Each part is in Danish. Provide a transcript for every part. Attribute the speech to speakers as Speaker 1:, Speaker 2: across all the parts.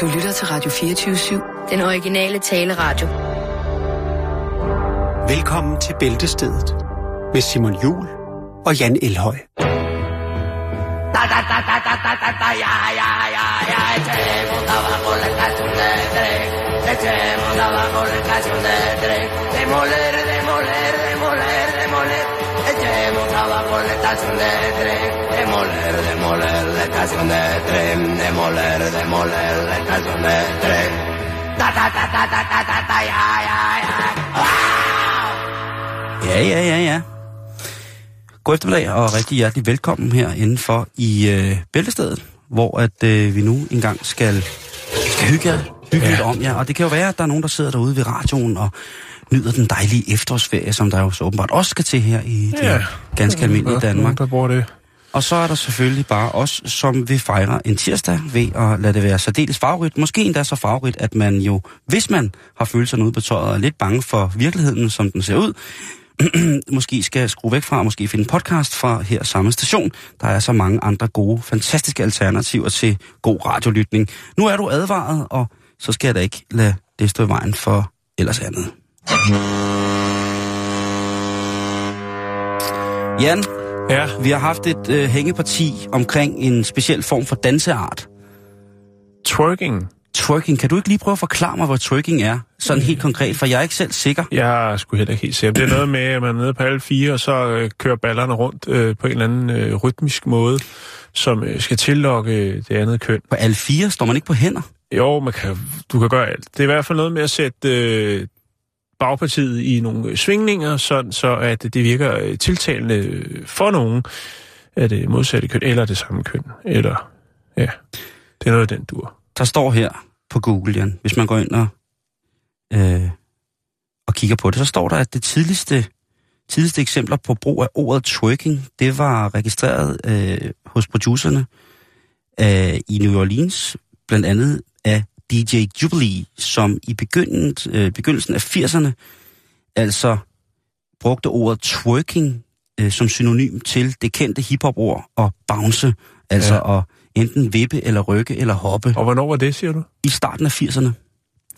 Speaker 1: Du lytter til Radio 24-7.
Speaker 2: Den originale taleradio.
Speaker 3: Velkommen til Bæltestedet med Simon Jul og Jan Elhøj.
Speaker 4: Da da da da da da da da ja ja ja ja echemos abajo la estación de tren echemos abajo la estación de tren demoler demoler demoler Hemos trabajado en la estación de tren, demoler, demoler la estación de tren, demoler, demoler la estación de tren. Ta ta ta ta ta ta ta ta ya ya ya.
Speaker 5: Ja ja ja ja. God eftermiddag og rigtig hjertelig velkommen her indenfor i øh, Bæltestedet, hvor at øh, vi nu engang skal, skal hygge hygge ja. lidt om jer. Og det kan jo være, at der er nogen, der sidder derude ved radioen og nyder den dejlige efterårsferie, som der jo så åbenbart også skal til her i det
Speaker 6: Ja.
Speaker 5: ganske almindelige Danmark.
Speaker 6: der bruger det.
Speaker 5: Og så er der selvfølgelig bare os, som vil fejre en tirsdag ved at lade det være særdeles favorit. Måske endda så favorit, at man jo, hvis man har følelserne ude på tøjet og er lidt bange for virkeligheden, som den ser ud, måske skal skrue væk fra og måske finde en podcast fra her samme station. Der er så mange andre gode, fantastiske alternativer til god radiolytning. Nu er du advaret, og så skal jeg da ikke lade det stå i vejen for ellers andet. Jan,
Speaker 6: Ja,
Speaker 5: vi har haft et øh, hængeparti omkring en speciel form for danseart.
Speaker 6: twerking.
Speaker 5: Twerking. Kan du ikke lige prøve at forklare mig, hvad twerking er? Sådan helt konkret, for jeg er ikke selv sikker.
Speaker 6: Jeg er sgu heller ikke helt sikker. Det er noget med, at man er nede på alle fire, og så øh, kører ballerne rundt øh, på en eller anden øh, rytmisk måde, som øh, skal tillokke det andet køn.
Speaker 5: På alle fire står man ikke på hænder.
Speaker 6: Jo, man kan, du kan gøre alt. Det er i hvert fald noget med at sætte øh, bagpartiet i nogle svingninger, sådan så at det virker øh, tiltalende øh, for nogen af det modsatte køn, eller det samme køn. Eller, ja, det er noget af den dur.
Speaker 5: Der står her på Google, Jan, hvis man går ind og, øh, og kigger på det, så står der, at det tidligste, tidligste eksempler på brug af ordet twerking, det var registreret øh, hos producerne øh, i New Orleans, blandt andet af DJ Jubilee, som i begyndelsen, øh, begyndelsen af 80'erne altså brugte ordet twerking øh, som synonym til det kendte hiphop-ord og bounce, altså
Speaker 6: Ja.
Speaker 5: at enten vippe eller rykke eller hoppe
Speaker 6: Og hvornår var det, siger du?
Speaker 5: i starten af 80'erne.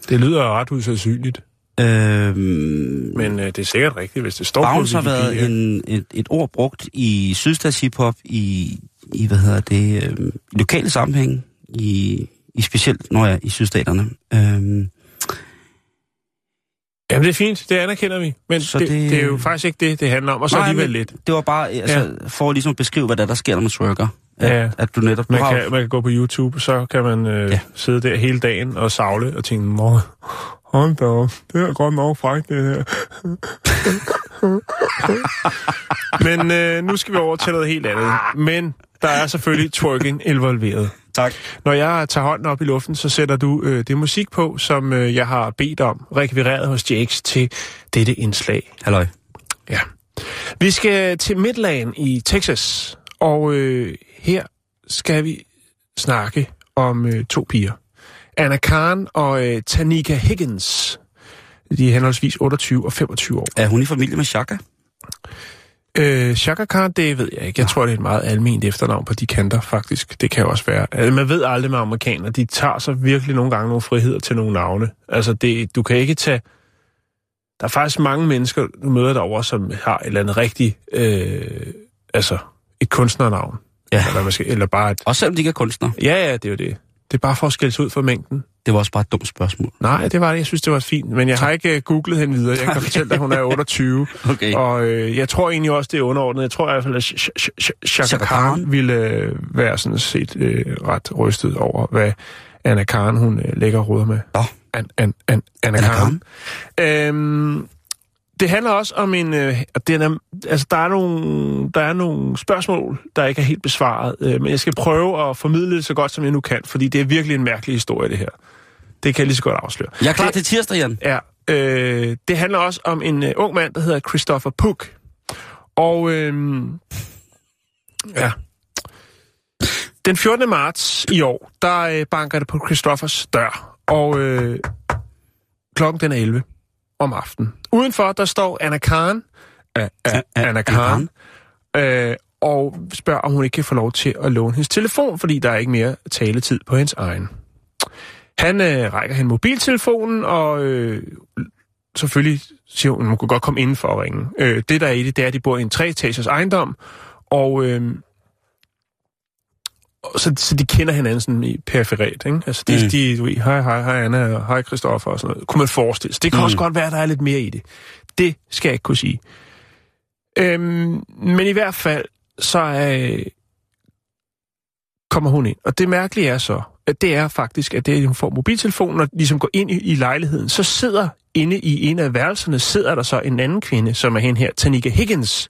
Speaker 6: Det lyder ret usandsynligt.
Speaker 5: Øhm,
Speaker 6: Men øh, det er sikkert rigtigt, hvis det står
Speaker 5: bounce har
Speaker 6: på Wikipedia.
Speaker 5: været en, et, et ord brugt i sydstats hiphop i, i hvad hedder det, i lokale sammenhæng, i, i specielt når jeg i sydstaterne. Øhm,
Speaker 6: Jamen, det er fint. Det anerkender vi. Men det, det...
Speaker 5: det-
Speaker 6: er jo faktisk ikke det, det handler om. Og så
Speaker 5: nej,
Speaker 6: alligevel lidt.
Speaker 5: Det var bare altså, ja. for at ligesom beskrive, hvad der, der sker, når man twerker. At,
Speaker 6: Ja.
Speaker 5: at du netop... Du
Speaker 6: Man kan, man kan gå på YouTube, så kan man øh,
Speaker 5: ja.
Speaker 6: sidde der hele dagen og savle og tænke, Mor, hold da op, det er godt nok frækt, det her. Men øh, nu skal vi over til noget helt andet. Men der er selvfølgelig twerking involveret.
Speaker 5: Tak.
Speaker 6: Når jeg tager hånden op i luften, så sætter du øh, det musik på, som øh, jeg har bedt om, rekvireret hos Jakes til dette indslag.
Speaker 5: Halløj.
Speaker 6: Ja. Vi skal til Midland i Texas, og øh, her skal vi snakke om øh, to piger. Anna Khan og øh, Tanika Higgins. De er henholdsvis 28 og 25 år.
Speaker 5: Er hun i familie med Shaka?
Speaker 6: Øh, Shaka Khan, det ved jeg ikke. Jeg tror, det er et meget almindeligt efternavn på de kanter, faktisk. Det kan også være. Altså, man ved aldrig med amerikanere. De tager så virkelig nogle gange nogle friheder til nogle navne. Altså, det, du kan ikke tage... Der er faktisk mange mennesker, du møder derovre, som har et eller andet rigtigt... Øh, altså, et kunstnernavn.
Speaker 5: Ja.
Speaker 6: Eller, skal, eller bare et...
Speaker 5: Også selvom de ikke er kunstnere.
Speaker 6: Ja, ja, det er jo det. Det er bare for at skælde sig ud for mængden.
Speaker 5: Det var også bare et dumt spørgsmål.
Speaker 6: Nej, det var det. Jeg synes, det var fint. Men jeg har ikke uh, googlet hende videre. Jeg kan fortælle dig, at hun er 28.
Speaker 5: Okay.
Speaker 6: Og øh, jeg tror egentlig også, det er underordnet. Jeg tror i hvert fald, at
Speaker 5: Chaka
Speaker 6: Khan ville øh, være sådan set øh, ret rystet over, hvad Anna Khan, hun øh, lægger råd med.
Speaker 5: Nå.
Speaker 6: An, an, an, Anna,
Speaker 5: Anna
Speaker 6: Khan. Øhm, det handler også om en... Øh, den er, altså, der er, nogle, der er nogle spørgsmål, der ikke er helt besvaret. Øh, men jeg skal prøve at formidle det så godt, som jeg nu kan, fordi det er virkelig en mærkelig historie, det her. Det kan jeg lige så godt afsløre.
Speaker 5: Jeg er klar
Speaker 6: Det-
Speaker 5: til tirsdag, Jan.
Speaker 6: Ja, øh, det handler også om en øh, ung mand, der hedder Christopher Puck. Og øh, ja, den 14. marts i år, der øh, banker det på Christophers dør. Og øh, klokken den er 11 om aftenen. Udenfor, der står Anna Khan, øh, øh, Anna Khan, øh, og spørger, om hun ikke kan få lov til at låne hendes telefon, fordi der er ikke mere taletid på hendes egen. Han øh, rækker hende mobiltelefonen, og øh, selvfølgelig siger hun, at hun kunne godt komme inden for at ringe. Øh, det der er i det, det er, at de bor i en treetagers ejendom, og... Øh, og så, så de kender hinanden sådan i periferet, ikke? Altså, de, mm. de, du ved, hej, hej, hej Anna, og hej Christoffer og sådan noget. Kunne man forestille sig. Det kan mm. også godt være, at der er lidt mere i det. Det skal jeg ikke kunne sige. Øhm, men i hvert fald, så øh, kommer hun ind. Og det mærkelige er så, at det er faktisk, at det, at hun får mobiltelefonen og ligesom går ind i, i lejligheden, så sidder inde i en af værelserne, sidder der så en anden kvinde, som er hende her, Tanika Higgins.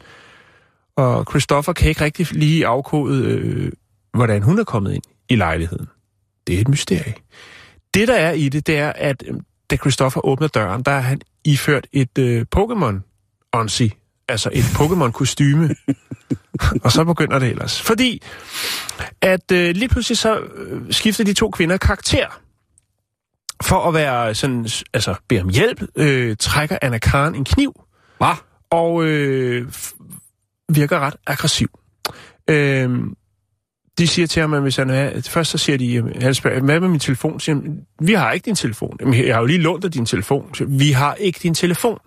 Speaker 6: Og Christoffer kan ikke rigtig lige afkode, øh, hvordan hun er kommet ind i lejligheden. Det er et mysterie. Det, der er i det, det er, at øh, da Christoffer åbner døren, der er han iført et øh, Pokémon-onsi, altså et Pokémon-kostyme. og så begynder det ellers. Fordi, at øh, lige pludselig så øh, skifter de to kvinder karakter. For at være sådan, altså bede om hjælp, øh, trækker Anna Karen en kniv.
Speaker 5: Hvad?
Speaker 6: Og øh, virker ret aggressiv. Øh, de siger til ham, at hvis han er... Først så siger de, han spørger, hvad med min telefon? Siger han, vi har ikke din telefon. Jamen, jeg har jo lige lånt dig din telefon. Så, vi har ikke din telefon.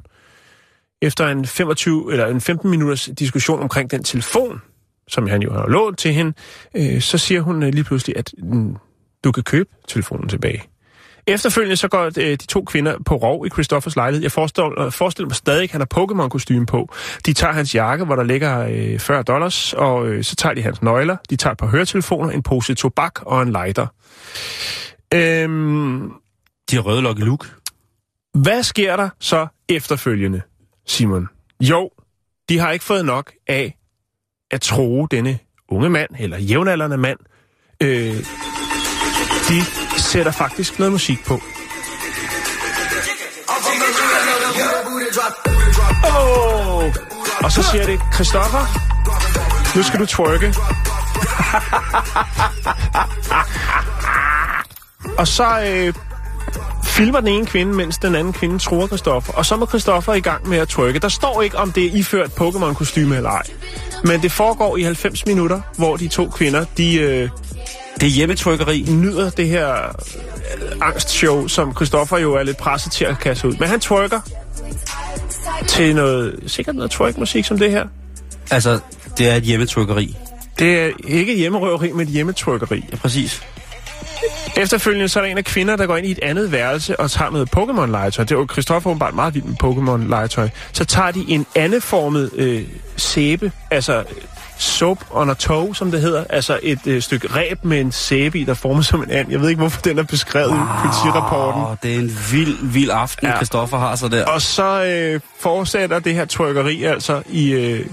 Speaker 6: Efter en 25 eller en 15 minutters diskussion omkring den telefon, som han jo har lånt til hende, øh, så siger hun øh, lige pludselig, at mm, du kan købe telefonen tilbage. Efterfølgende så går øh, de to kvinder på rov i Christoffers lejlighed. Jeg forestiller, forestiller mig stadig, at han har pokémon kostume på. De tager hans jakke, hvor der ligger øh, 40 dollars, og øh, så tager de hans nøgler. De tager et par høretelefoner, en pose tobak og en lighter. Øhm,
Speaker 5: De har røde Lucky Luke.
Speaker 6: hvad sker der så efterfølgende, Simon? Jo, de har ikke fået nok af at tro denne unge mand, eller jævnaldrende mand. Øh, de sætter faktisk noget musik på. Oh! Og så siger det, Christoffer, nu skal du twerke. og så øh, filmer den ene kvinde, mens den anden kvinde tror Christoffer. Og så må Christoffer i gang med at trykke. Der står ikke, om det er iført Pokémon-kostyme eller ej. Men det foregår i 90 minutter, hvor de to kvinder, de øh,
Speaker 5: det er hjemmetrykkeri.
Speaker 6: nyder det her øh, angstshow, som Christoffer jo er lidt presset til at kaste ud. Men han twerker til noget, sikkert noget twerk-musik som det her.
Speaker 5: Altså, det er et hjemmetrykkeri.
Speaker 6: Det er ikke hjemmerøveri, men et hjemmetrykkeri.
Speaker 5: Ja, præcis.
Speaker 6: Efterfølgende så er der en af kvinder, der går ind i et andet værelse og tager noget Pokémon-legetøj. Det er jo Christoffer åbenbart meget vild med Pokémon-legetøj. Så tager de en andeformet øh, sæbe, altså soap on a toe, som det hedder. Altså et øh, stykke ræb med en sæbe i, der former som en and. Jeg ved ikke, hvorfor den er beskrevet wow. i politirapporten.
Speaker 5: Det er en vild, vild aften,
Speaker 6: Ja.
Speaker 5: Christoffer har så der.
Speaker 6: Og så øh, fortsætter det her trykkeri altså i... Øh,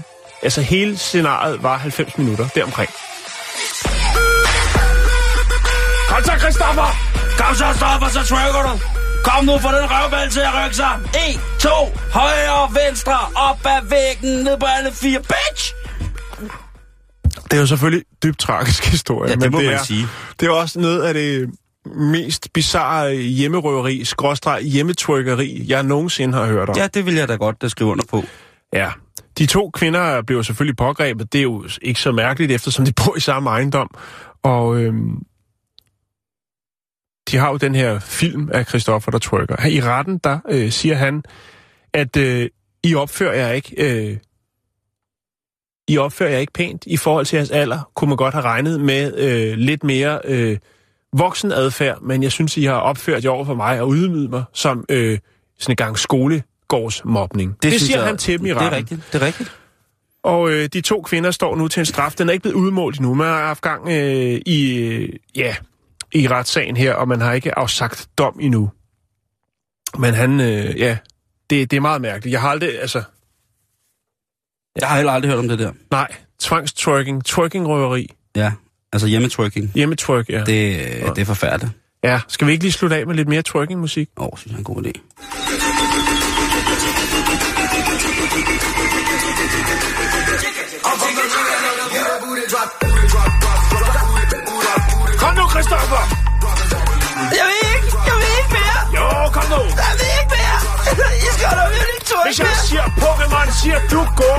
Speaker 6: altså hele scenariet var 90 minutter deromkring. Kom så, Christoffer!
Speaker 5: Kom så, Stoffer, så trykker du. Kom nu, for den røvbal til at rykke sig. 1, 2, højre, venstre, op ad væggen, ned på alle fire. Bitch!
Speaker 6: Det er jo selvfølgelig dybt tragisk historie.
Speaker 5: Ja, det
Speaker 6: men
Speaker 5: må
Speaker 6: det
Speaker 5: man
Speaker 6: er,
Speaker 5: sige.
Speaker 6: Det er også noget af det mest bizarre hjemmerøveri, skråstreg hjemmetrykkeri, jeg nogensinde har hørt om.
Speaker 5: Ja, det vil jeg da godt uh, skrive under på.
Speaker 6: Ja. De to kvinder blev selvfølgelig pågrebet. Det er jo ikke så mærkeligt, eftersom de bor i samme ejendom. Og øhm, de har jo den her film af Christoffer, der trykker. Her I retten, der øh, siger han, at øh, I opfører jer ikke... Øh, I opfører jer ikke pænt i forhold til jeres alder. Kunne man godt have regnet med øh, lidt mere øh, voksen adfærd, men jeg synes, I har opført jer over for mig og ydmyget mig som øh, sådan en gang skolegårdsmobning. Det, det siger
Speaker 5: jeg-
Speaker 6: han til dem i
Speaker 5: Det
Speaker 6: retten.
Speaker 5: er rigtigt, det er rigtigt.
Speaker 6: Og øh, de to kvinder står nu til en straf. Den er ikke blevet udmålt endnu. Man har haft gang øh, i, øh, ja, i retssagen her, og man har ikke afsagt dom endnu. Men han, øh, ja, det, det er meget mærkeligt. Jeg har aldrig, altså,
Speaker 5: Jeg har heller aldrig hørt om det der.
Speaker 6: nej, tvangstwerking, twerkingrøveri,
Speaker 5: Ja, altså hjemmetryking.
Speaker 6: hjemmetwerk, ja. Det...
Speaker 5: Det, det er forfærdeligt.
Speaker 6: Ja, skal vi ikke lige slutte af med lidt mere twerkingmusik?
Speaker 5: Åh, oh, synes jeg er en god idé.
Speaker 6: Kom nu, Christoffer!
Speaker 1: Jeg vil ikke, jeg vil ikke mere.
Speaker 6: Jo, kom nu!
Speaker 1: Jeg vil ikke mere. I skal da virkelig trykke
Speaker 6: Hvis jeg siger Pokémon, siger du go!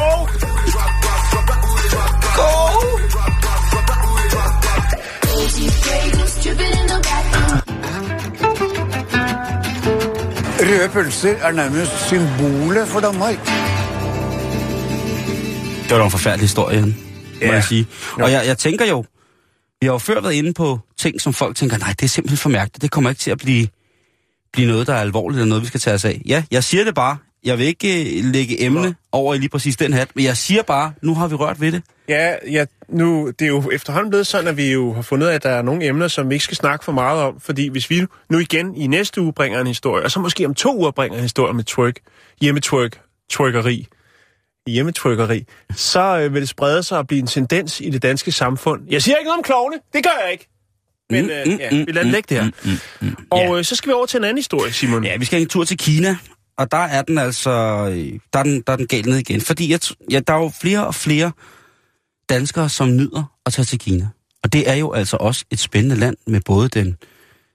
Speaker 1: Go.
Speaker 2: Røde pølser er nærmest symbolet for Danmark.
Speaker 5: Det var da en forfærdelig historie, Jan, må
Speaker 6: Ja.
Speaker 5: jeg sige. Og jeg, jeg tænker jo, vi har jo før været inde på ting, som folk tænker, nej, det er simpelthen for mærkeligt. Det kommer ikke til at blive, blive noget, der er alvorligt, eller noget, vi skal tage os af. Ja, jeg siger det bare. Jeg vil ikke øh, lægge emne
Speaker 6: Nå.
Speaker 5: over i lige præcis den hat, men jeg siger bare, nu har vi rørt ved det.
Speaker 6: Ja, ja, nu, det er jo efterhånden blevet sådan, at vi jo har fundet at der er nogle emner, som vi ikke skal snakke for meget om, fordi hvis vi nu igen i næste uge bringer en historie, og så måske om to uger bringer en historie med twerk, hjemmetwerk, twerkeri, hjemmetwerkeri, så øh, vil det sprede sig og blive en tendens i det danske samfund. Jeg siger ikke noget om klovne, det gør jeg ikke. Men øh, ja, vi lader ligge det her. Og øh, så skal vi over til en anden historie, Simon.
Speaker 5: Ja, vi skal en tur til Kina, og der er den altså, øh, der er den, der er den galt ned igen. Fordi jeg, ja, der er jo flere og flere danskere, som nyder at tage til Kina. Og det er jo altså også et spændende land med både den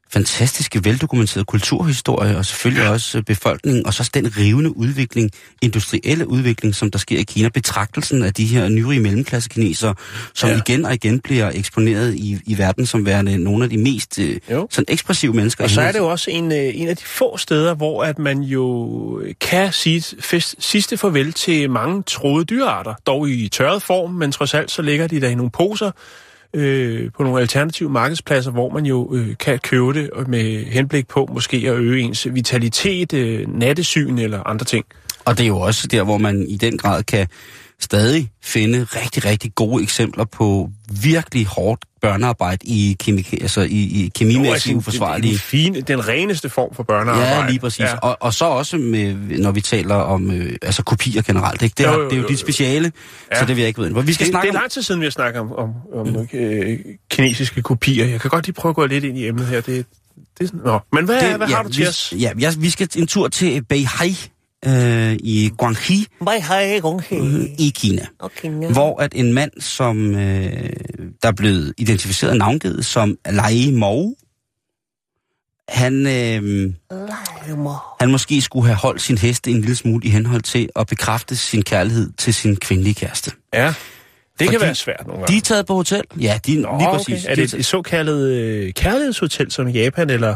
Speaker 5: fantastiske, veldokumenterede kulturhistorie, og selvfølgelig også øh, befolkningen, og så den rivende udvikling, industrielle udvikling, som der sker i Kina. Betragtelsen af de her nyrige mellemklasse kinesere, som
Speaker 6: Ja.
Speaker 5: igen og igen bliver eksponeret i, i verden som værende nogle af de mest øh,
Speaker 6: Jo.
Speaker 5: sådan ekspressive mennesker.
Speaker 6: Og så er det jo også en, øh, en af de få steder, hvor at man jo kan sige fest, sidste farvel til mange troede dyrearter. Dog i tørret form, men trods alt så ligger de der i nogle poser øh, på nogle alternative markedspladser, hvor man jo øh, kan købe det med henblik på måske at øge ens vitalitet, øh, nattesyn eller andre ting.
Speaker 5: Og det er jo også der, hvor man i den grad kan stadig finde rigtig, rigtig gode eksempler på virkelig hårdt børnearbejde i, kemi, altså i, i
Speaker 6: Jo, altså,
Speaker 5: kemimæssigt
Speaker 6: den,
Speaker 5: uforsvarlige.
Speaker 6: den, fine, den reneste form for børnearbejde.
Speaker 5: Ja, lige præcis. Ja. Og, og så også, med, når vi taler om øh, altså kopier generelt. Ikke? Det, er,
Speaker 6: Jo, jo,
Speaker 5: det er jo
Speaker 6: jo,
Speaker 5: dit
Speaker 6: jo.
Speaker 5: speciale,
Speaker 6: Ja.
Speaker 5: så det vil jeg ikke vide. Vi skal
Speaker 6: det,
Speaker 5: snakke
Speaker 6: det er lang tid siden, vi har snakket om, om, om mm. øh, kinesiske kopier. Jeg kan godt lige prøve at gå lidt ind i emnet her. Det, det, nå. Men hvad, det, hvad
Speaker 5: ja,
Speaker 6: har du til
Speaker 5: vi,
Speaker 6: os?
Speaker 5: Ja, ja, vi skal en tur til Beihai øh, i Guangxi øh, i Kina.
Speaker 7: Okay,
Speaker 5: Hvor at en mand, som øh, der er blevet identificeret og navngivet som Lai Mou, han, øh, han måske skulle have holdt sin heste en lille smule i henhold til at bekræfte sin kærlighed til sin kvindelige kæreste.
Speaker 6: Ja, det
Speaker 5: Fordi
Speaker 6: kan være svært nogle gange.
Speaker 5: De er taget på hotel. Ja, de,
Speaker 6: Nå,
Speaker 5: lige
Speaker 6: okay.
Speaker 5: præcis.
Speaker 6: Er
Speaker 5: De
Speaker 6: det et såkaldet øh, kærlighedshotel som i Japan, eller,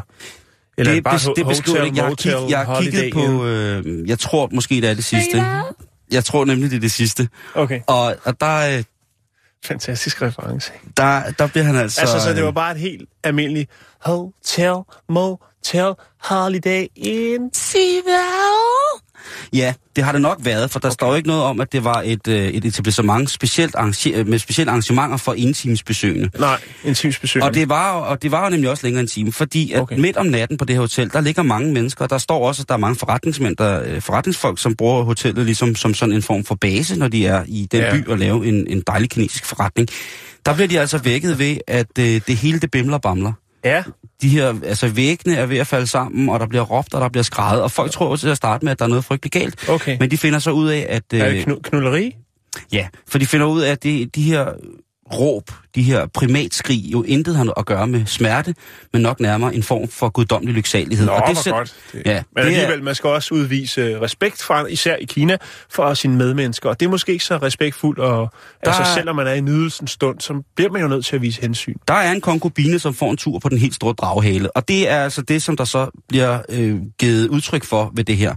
Speaker 6: eller
Speaker 5: det,
Speaker 6: bare
Speaker 5: bes, det det ikke. Jeg har, kig,
Speaker 6: motel,
Speaker 5: jeg har kigget på... Øh, jeg tror måske, det er det sidste. Jeg tror nemlig, det er det sidste.
Speaker 6: Okay,
Speaker 5: Og, og der, øh,
Speaker 6: fantastisk reference.
Speaker 5: der, der bliver han altså...
Speaker 6: Altså, så det
Speaker 5: øh,
Speaker 6: var bare et helt almindeligt hotel, motel, holiday inn.
Speaker 5: Ja, det har det nok været, for der okay. står jo ikke noget om, at det var et, øh, et etablissement specielt arranger- med specielle arrangementer for entimesbesøgende.
Speaker 6: Nej, en times besøg.
Speaker 5: Og det, var, jo- og det var jo nemlig også længere en time, fordi at
Speaker 6: Okay.
Speaker 5: midt om natten på det her hotel, der ligger mange mennesker, og der står også, at der er mange forretningsmænd, der, øh, forretningsfolk, som bruger hotellet ligesom som sådan en form for base, når de er i den
Speaker 6: Ja.
Speaker 5: by og lave en, en dejlig kinesisk forretning. Der bliver de altså vækket ved, at øh, det hele det bimler og bamler.
Speaker 6: Ja,
Speaker 5: De her, altså væggene er ved at falde sammen, og der bliver råbt, og der bliver skrejet, og folk tror til at starte med, at der er noget frygteligt galt.
Speaker 6: okay.
Speaker 5: Men de finder så ud af, at...
Speaker 6: er
Speaker 5: Øh,
Speaker 6: det knu- knulleri?
Speaker 5: Ja, for de finder ud af, at det, de her råb, de her primatskrig, jo intet har at gøre med smerte, men nok nærmere en form for guddommelig lyksalighed.
Speaker 6: Nå,
Speaker 5: og det selv-
Speaker 6: godt. Det,
Speaker 5: Ja,
Speaker 6: Men
Speaker 5: det er-
Speaker 6: alligevel, man skal også udvise respekt fra, især i Kina, for sine medmennesker. Og det er måske ikke så respektfuldt, og
Speaker 5: Der
Speaker 6: altså,
Speaker 5: er-
Speaker 6: selvom man er i nydelsens stund, så bliver man jo nødt til at vise hensyn.
Speaker 5: Der er en konkubine, som får en tur på den helt store draghale, og det er altså det, som der så bliver øh, givet udtryk for ved det her.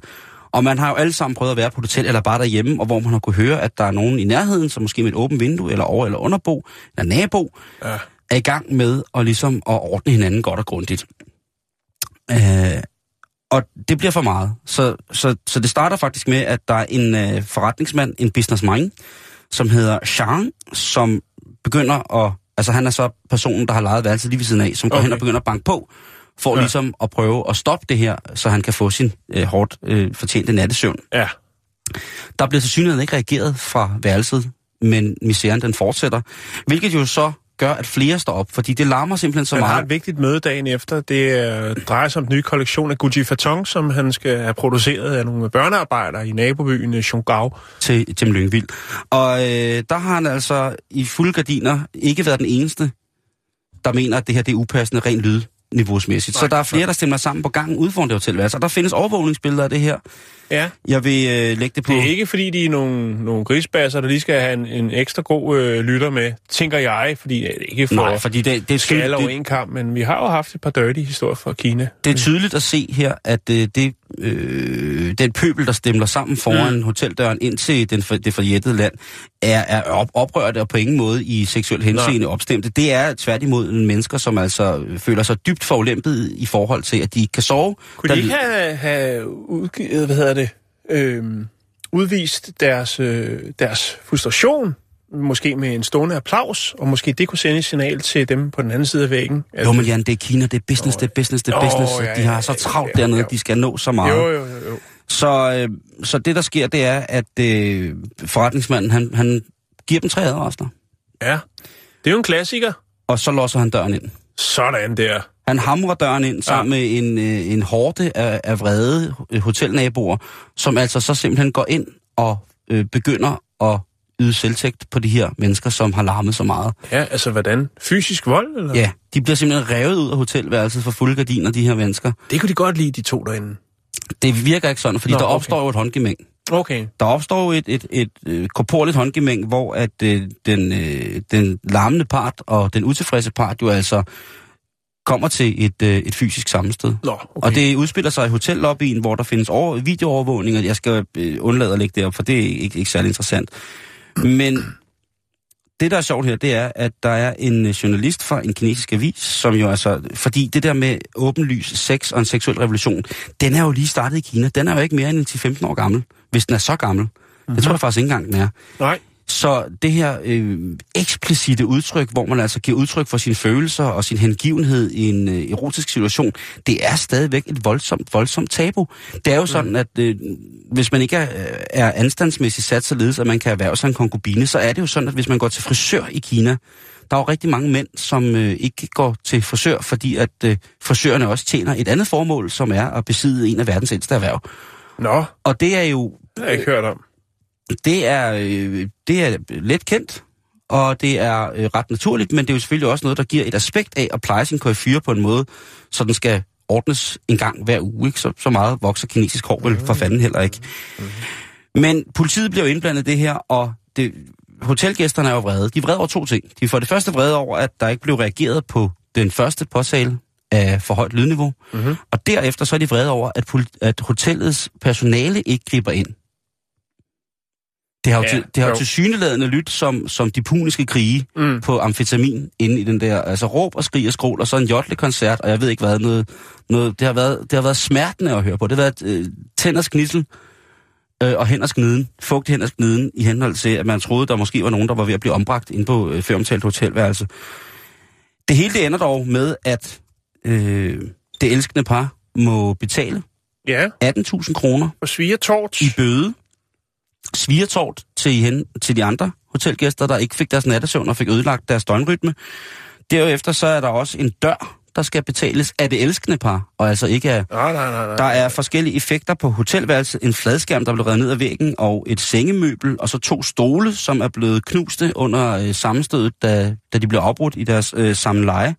Speaker 5: Og man har jo alle sammen prøvet at være på et hotel eller bare derhjemme, og hvor man har kunne høre, at der er nogen i nærheden, som måske med et åbent vindue, eller over- eller underbo, eller nabo,
Speaker 6: Ja.
Speaker 5: er i gang med at, ligesom, at ordne hinanden godt og grundigt. Øh, og det bliver for meget. Så, så, så det starter faktisk med, at der er en øh, forretningsmand, en businessman, som hedder Jean, som begynder at... Altså han er så personen, der har lejet værelset lige ved siden af, som går
Speaker 6: Okay.
Speaker 5: hen og begynder at banke på, for
Speaker 6: Ja.
Speaker 5: ligesom at prøve at stoppe det her, så han kan få sin øh, hårdt øh, fortjente nattesøvn.
Speaker 6: Ja.
Speaker 5: Der bliver til synligheden ikke reageret fra værelset, men misæren den fortsætter, hvilket jo så gør, at flere står op, fordi det larmer simpelthen så
Speaker 6: Han har
Speaker 5: meget
Speaker 6: et vigtigt møde dagen efter. Det er, drejer sig om den nye kollektion af Gucci Faton, som han skal have produceret af nogle børnearbejdere i nabobyen Chongqing.
Speaker 5: til Tim Lyngvild. Og øh, der har han altså i fulde gardiner ikke været den eneste, der mener, at det her det er upassende rent lydniveausmæssigt. Så
Speaker 6: Nej,
Speaker 5: der er flere, der stemmer sammen på gangen ude foran det hotelværelse. Og der findes overvågningsbilleder af det her.
Speaker 6: Ja,
Speaker 5: Jeg vil øh, lægge det på...
Speaker 6: det er ikke fordi, de er nogle, nogle grisbasser, der lige skal have en, en ekstra god øh, lytter med, tænker jeg, fordi det er ikke for
Speaker 5: Nej, fordi det, det, er
Speaker 6: skal over en kamp, men vi har jo haft et par dirty historier fra Kina.
Speaker 5: det er tydeligt at se her, at øh, det øh, den pøbel, der stemler sammen foran mm. hoteldøren ind til den for, det forjættede land, er, er op, oprørte og på ingen måde i seksuel henseende opstemte. Det er tværtimod mennesker, som altså føler sig dybt forulempet i forhold til, at de ikke kan sove.
Speaker 6: Kunne
Speaker 5: Der-
Speaker 6: de ikke have, have udgivet, hvad hedder det, øhm, udvist deres, øh, deres frustration, måske med en stående applaus, og måske det kunne sende et signal til dem på den anden side af væggen? At,
Speaker 5: Jo, men Jan, det er Kina, det er business, det er business, det er business.
Speaker 6: ja,
Speaker 5: de
Speaker 6: ja,
Speaker 5: har så
Speaker 6: ja,
Speaker 5: travlt
Speaker 6: ja,
Speaker 5: dernede,
Speaker 6: ja.
Speaker 5: de skal nå så meget.
Speaker 6: jo, jo, jo, jo.
Speaker 5: Så, øh, så det, der sker, det er, at øh, forretningsmanden, han, han giver dem tre advarsler,
Speaker 6: Ja, det er jo en klassiker.
Speaker 5: og så låser han døren ind.
Speaker 6: Sådan der.
Speaker 5: Han hamrer døren ind sammen med en, øh, en hårde af, af vrede øh, hotelnaboer, som altså så simpelthen går ind og øh, begynder at yde selvtægt på de her mennesker, som har larmet så meget.
Speaker 6: Ja, altså hvordan? Fysisk vold? Eller?
Speaker 5: Ja, de bliver simpelthen revet ud af hotelværelset for fulde gardiner, de her mennesker.
Speaker 6: Det kunne de godt lide, de to derinde.
Speaker 5: Det virker ikke sådan, fordi
Speaker 6: Nå,
Speaker 5: der
Speaker 6: okay.
Speaker 5: opstår jo et håndgemæng.
Speaker 6: Okay.
Speaker 5: Der opstår jo et, et, et, et korporligt håndgemæng, hvor at øh, den, øh, den larmende part og den utilfredse part jo altså kommer til et, øh, et fysisk sammenstød.
Speaker 6: Nå, okay.
Speaker 5: Og det udspiller sig i hotellobbyen, hvor der findes over, videoovervågning, og jeg skal øh, undlade at lægge det op, for det er ikke, ikke særlig interessant. Men det, der er sjovt her, det er, at der er en øh, journalist fra en kinesisk avis, som jo altså... Fordi det der med åbenlys sex og en seksuel revolution, den er jo lige startet i Kina. Den er jo ikke mere end 10-15 år gammel, hvis den er så gammel. Mm-hmm. Det tror jeg faktisk ikke engang, den er.
Speaker 6: Nej.
Speaker 5: Så det her øh, eksplicite udtryk, hvor man altså giver udtryk for sine følelser og sin hengivenhed i en øh, erotisk situation, det er stadigvæk et voldsomt, voldsomt tabu. Det er jo sådan, at øh, hvis man ikke er, er anstandsmæssigt sat således, at man kan erhverve sig en konkubine, så er det jo sådan, at hvis man går til frisør i Kina, der er jo rigtig mange mænd, som øh, ikke går til frisør, fordi at øh, frisørerne også tjener et andet formål, som er at besidde en af verdens ældste erhverv.
Speaker 6: Nå,
Speaker 5: Og det er jo
Speaker 6: det har jeg ikke hørt om.
Speaker 5: Det er, øh, det er let kendt, og det er øh, ret naturligt, men det er jo selvfølgelig også noget, der giver et aspekt af at pleje sin koryfyre på en måde, så den skal ordnes en gang hver uge. Ikke? Så, så meget vokser kinesisk hår vel for fanden heller ikke. Men politiet bliver jo indblandet i det her, og det, hotelgæsterne er jo vrede. De er vrede over to ting. De er for det første vrede over, at der ikke blev reageret på den første påtale af for højt lydniveau,
Speaker 6: Mhm.
Speaker 5: og derefter så er de vrede over, at, at hotellets personale ikke griber ind. Det har jo,
Speaker 6: Ja,
Speaker 5: til, det har jo til syneladende lyt som, som de puniske krige
Speaker 6: Mm.
Speaker 5: på amfetamin inde i den der, altså råb og skrig og skrål, og så en jotle-koncert, og jeg ved ikke hvad, noget, noget, det, har været, det har været smertende at høre på. Det har været øh, tænders knissel øh, og hænders gniden, fugt hænders gniden, i henhold til, at man troede, der måske var nogen, der var ved at blive ombragt inde på øh, føromtalt hotelværelse. Det hele det ender dog med, at øh, det elskende par må betale
Speaker 6: Ja,
Speaker 5: 18.000 kroner
Speaker 6: og svigertort.
Speaker 5: i bøde, svigertort til, hen, til de andre hotelgæster, der ikke fik deres nattesøvn og fik ødelagt deres døgnrytme. Derefter så er der også en dør, der skal betales af det elskende par, og altså ikke af...
Speaker 6: Nej, nej, nej, nej.
Speaker 5: Der er forskellige effekter på hotelværelset. En fladskærm, der blev reddet ned af væggen, og et sengemøbel, og så to stole, som er blevet knuste under øh, sammenstødet, da, da de blev afbrudt i deres øh, samleje.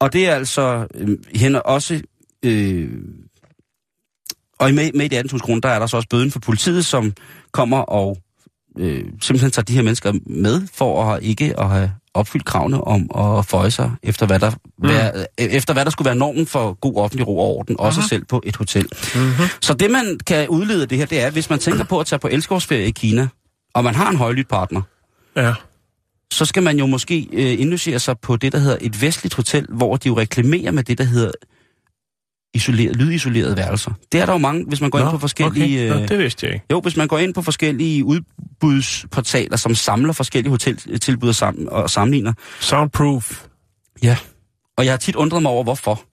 Speaker 5: Og det er altså øh, hen også... Øh, og med, med de 18.000 kroner, der er der så også bøden for politiet, som kommer og øh, simpelthen tager de her mennesker med, for at ikke at have opfyldt kravene om at føje sig efter hvad der, mm. hvad, øh, efter hvad der skulle være normen for god offentlig ro og orden, også selv på et hotel.
Speaker 6: Mhm.
Speaker 5: Så det man kan udlede af det her, det er, at hvis man tænker på at tage på elskovsferie i Kina, og man har en højlydt partner,
Speaker 6: Ja.
Speaker 5: så skal man jo måske øh, indlogere sig på det, der hedder et vestligt hotel, hvor de jo reklamerer med det, der hedder isoleret, lydisolerede værelser. Det er der jo mange, hvis man går ind på forskellige...
Speaker 6: okay.
Speaker 5: Øh,
Speaker 6: Nå, det vidste jeg ikke.
Speaker 5: jo, hvis man går ind på forskellige udbudsportaler, som samler forskellige hoteltilbud og, sam- og sammenligner.
Speaker 6: Soundproof.
Speaker 5: Ja. Og jeg har tit undret mig over, hvorfor.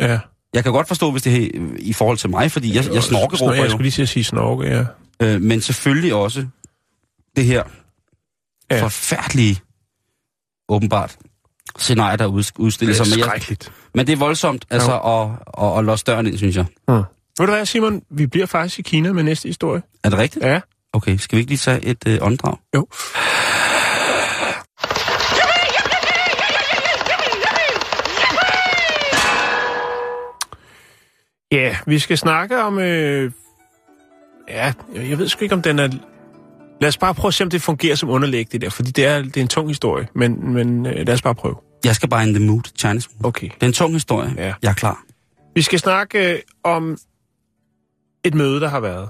Speaker 6: Ja.
Speaker 5: Jeg kan godt forstå, hvis det er i forhold til mig, fordi jeg, jeg
Speaker 6: Snor,
Speaker 5: snorkeråber
Speaker 6: Jeg skulle lige sige snorke, ja.
Speaker 5: Øh, men selvfølgelig også det her
Speaker 6: ja.
Speaker 5: forfærdelige, åbenbart, scenarie, der ud, udstiller
Speaker 6: Det er
Speaker 5: sig.
Speaker 6: Skrækkeligt.
Speaker 5: men det er voldsomt, altså, at, at, at låse døren ind, synes jeg.
Speaker 6: Hmm. Ved du hvad, Simon? Vi bliver faktisk i Kina med næste historie.
Speaker 5: Er det rigtigt?
Speaker 6: Ja.
Speaker 5: Okay, skal vi ikke lige tage et øh, åndedrag?
Speaker 6: Jo. Ja, vi skal snakke om... Øh, ja, jeg jeg ved sgu ikke, om den er... Lad os bare prøve at se, om det fungerer som underlæg, det der. Fordi det er, det er en tung historie, men, men øh, lad os bare prøve.
Speaker 5: Jeg skal bare in the mood, Chinese mood.
Speaker 6: Okay.
Speaker 5: Det er en tung historie.
Speaker 6: Ja.
Speaker 5: Jeg er klar.
Speaker 6: Vi skal snakke øh, om et møde, der har været.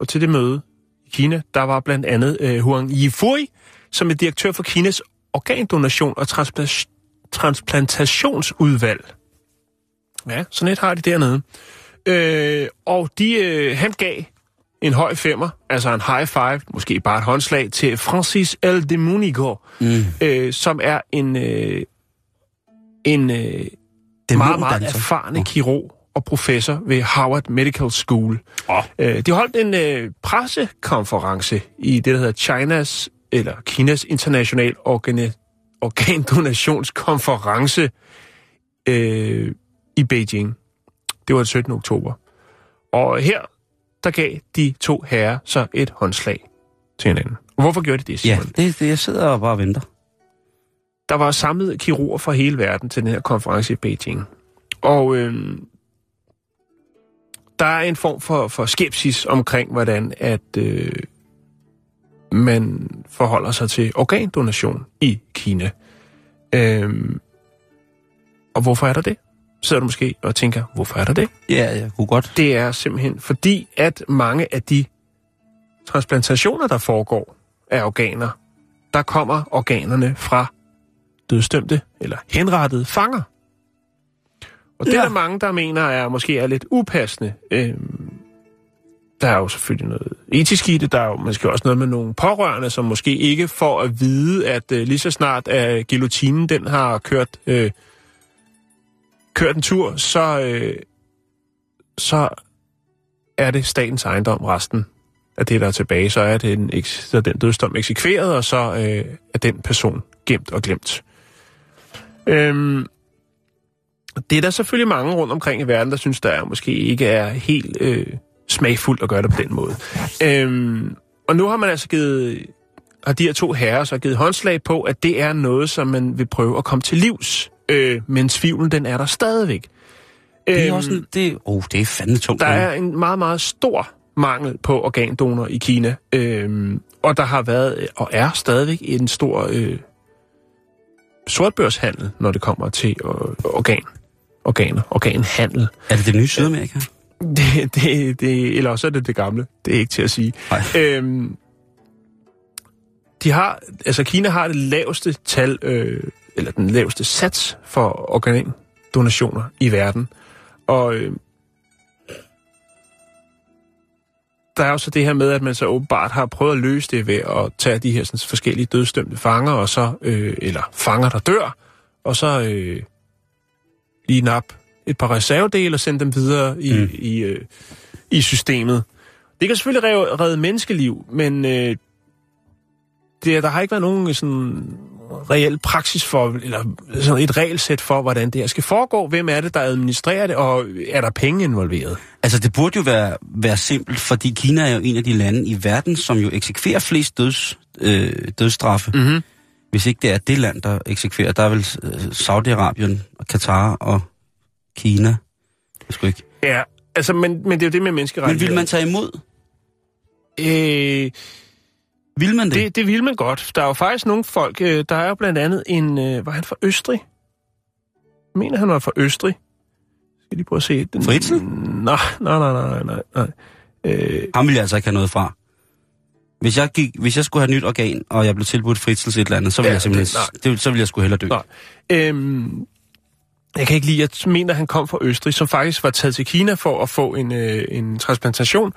Speaker 6: Og til det møde i Kina, der var blandt andet øh, Huang Yifui, som er direktør for Kinas organdonation og transpla- transplantationsudvalg. Ja, sådan et har de dernede. Øh, og de, øh, han gav en høj femmer, altså en high five, måske bare et håndslag, til Francis L. de Munigo, mm. øh, som er en, øh, en øh, meget, meget erfarne kirurg og professor ved Harvard Medical School.
Speaker 5: Oh.
Speaker 6: Øh, de holdt en øh, pressekonference i det, der hedder Chinas, eller Kinas International Organ- Organdonationskonference øh, i Beijing. Det var den 17. oktober. Og her, der gav de to herrer så et håndslag til hinanden. Og hvorfor gjorde de det,
Speaker 5: Ja,
Speaker 6: Simon?
Speaker 5: det, det, jeg sidder og bare venter.
Speaker 6: Der var samlet kirurger fra hele verden til den her konference i Beijing. Og øh, der er en form for, for skepsis omkring, hvordan at øh, man forholder sig til organdonation i Kina. Øh, og hvorfor er der det? Sidder du måske og tænker, hvorfor er der det?
Speaker 5: Ja, jeg kunne godt.
Speaker 6: Det er simpelthen fordi, at mange af de transplantationer, der foregår af organer, der kommer organerne fra dødsdømte eller henrettede fanger. Og det
Speaker 5: Ja.
Speaker 6: er der mange, der mener er måske er lidt upassende. Øhm, der er jo selvfølgelig noget etisk i det. Der er jo måske også noget med nogle pårørende, som måske ikke får at vide, at øh, lige så snart at guillotinen den har kørt, øh, kørt en tur, så, øh, så er det statens ejendom resten af det, der er tilbage. Så er, det en, så er den dødsdom eksekveret, og så øh, er den person gemt og glemt. Øhm, det er der selvfølgelig mange rundt omkring i verden, der synes, der er, måske ikke er helt øh, smagfuldt at gøre det på den måde. Øhm, og nu har man altså givet, har de her to herrer så givet håndslag på, at det er noget, som man vil prøve at komme til livs. Øh, men tvivlen, den er der stadigvæk.
Speaker 5: Det er
Speaker 6: Øhm,
Speaker 5: også en, det, oh, det er fandme tungt.
Speaker 6: der er en meget, meget stor mangel på organdonor i Kina. Øhm, og der har været, øh, og er stadigvæk, en stor øh, sortbørshandel, når det kommer til øh, organ. Organer. Organhandel.
Speaker 5: Er det det nye Sydamerika?
Speaker 6: Det, det, det, eller også er det det gamle. Det er ikke til at sige.
Speaker 5: Nej.
Speaker 6: Øhm, de har, altså Kina har det laveste tal, øh, eller den laveste sats for organdonationer i verden. Og øh, der er jo så det her med, at man så åbenbart har prøvet at løse det ved at tage de her sådan, forskellige dødsdømte fanger, og så, øh, eller fanger, der dør, og så øh, lige nap et par reservedele og sende dem videre i,
Speaker 5: mm.
Speaker 6: i, øh, i systemet. Det kan selvfølgelig redde, redde menneskeliv, men øh, det, der har ikke været nogen sådan reel praksis for, eller sådan et regelsæt for, hvordan det her skal foregå. Hvem er det, der administrerer det, og er der penge involveret?
Speaker 5: Altså, det burde jo være, være simpelt, fordi Kina er jo en af de lande i verden, som jo eksekverer flest døds, øh, dødsstraffe.
Speaker 6: Mm-hmm.
Speaker 5: Hvis ikke det er det land, der eksekverer. Der er vel øh, Saudi-Arabien, og Katar og Kina. Jeg sgu ikke.
Speaker 6: Ja, altså, men, men det er jo det med
Speaker 5: Men
Speaker 6: menneskerettigheder.
Speaker 5: vil man tage imod?
Speaker 6: Øh,
Speaker 5: Vil man det?
Speaker 6: det, det vil man godt. Der er jo faktisk nogle folk, øh, der er jo blandt andet en, øh, var han fra Østrig? Jeg mener, han var fra Østrig. Skal lige prøve at se. Den,
Speaker 5: Fritzl?
Speaker 6: Nej, nej, nej, nej, nej, nej. Øh,
Speaker 5: Ham vil jeg altså ikke have noget fra. Hvis jeg, gik, hvis jeg skulle have et nyt organ, og jeg blev tilbudt fritzels et eller andet, så ville
Speaker 6: Ja,
Speaker 5: jeg simpelthen,
Speaker 6: det-
Speaker 5: det, så ville jeg sgu hellere dø.
Speaker 6: Nej. Øhm, jeg kan ikke lide, jeg mener, han kom fra Østrig, som faktisk var taget til Kina for at få en, øh, en transplantation,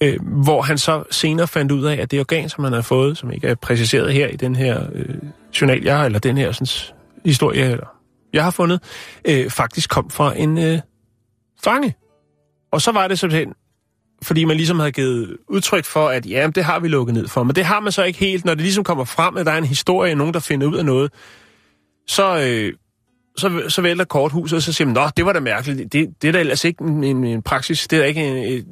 Speaker 6: øh, hvor han så senere fandt ud af, at det organ, som han havde fået, som ikke er præciseret her i den her øh, journal, jeg har, eller den her sådan, historie, eller jeg har fundet, øh, faktisk kom fra en øh, fange. Og så var det simpelthen, fordi man ligesom havde givet udtryk for, at ja, det har vi lukket ned for. Men det har man så ikke helt, når det ligesom kommer frem, at der er en historie, nogen der finder ud af noget, så, øh, så, så vælter korthuset, og så siger man, nå, det var da mærkeligt. Det, det er da ellers ikke en, en, en praksis. Det er ikke en, en,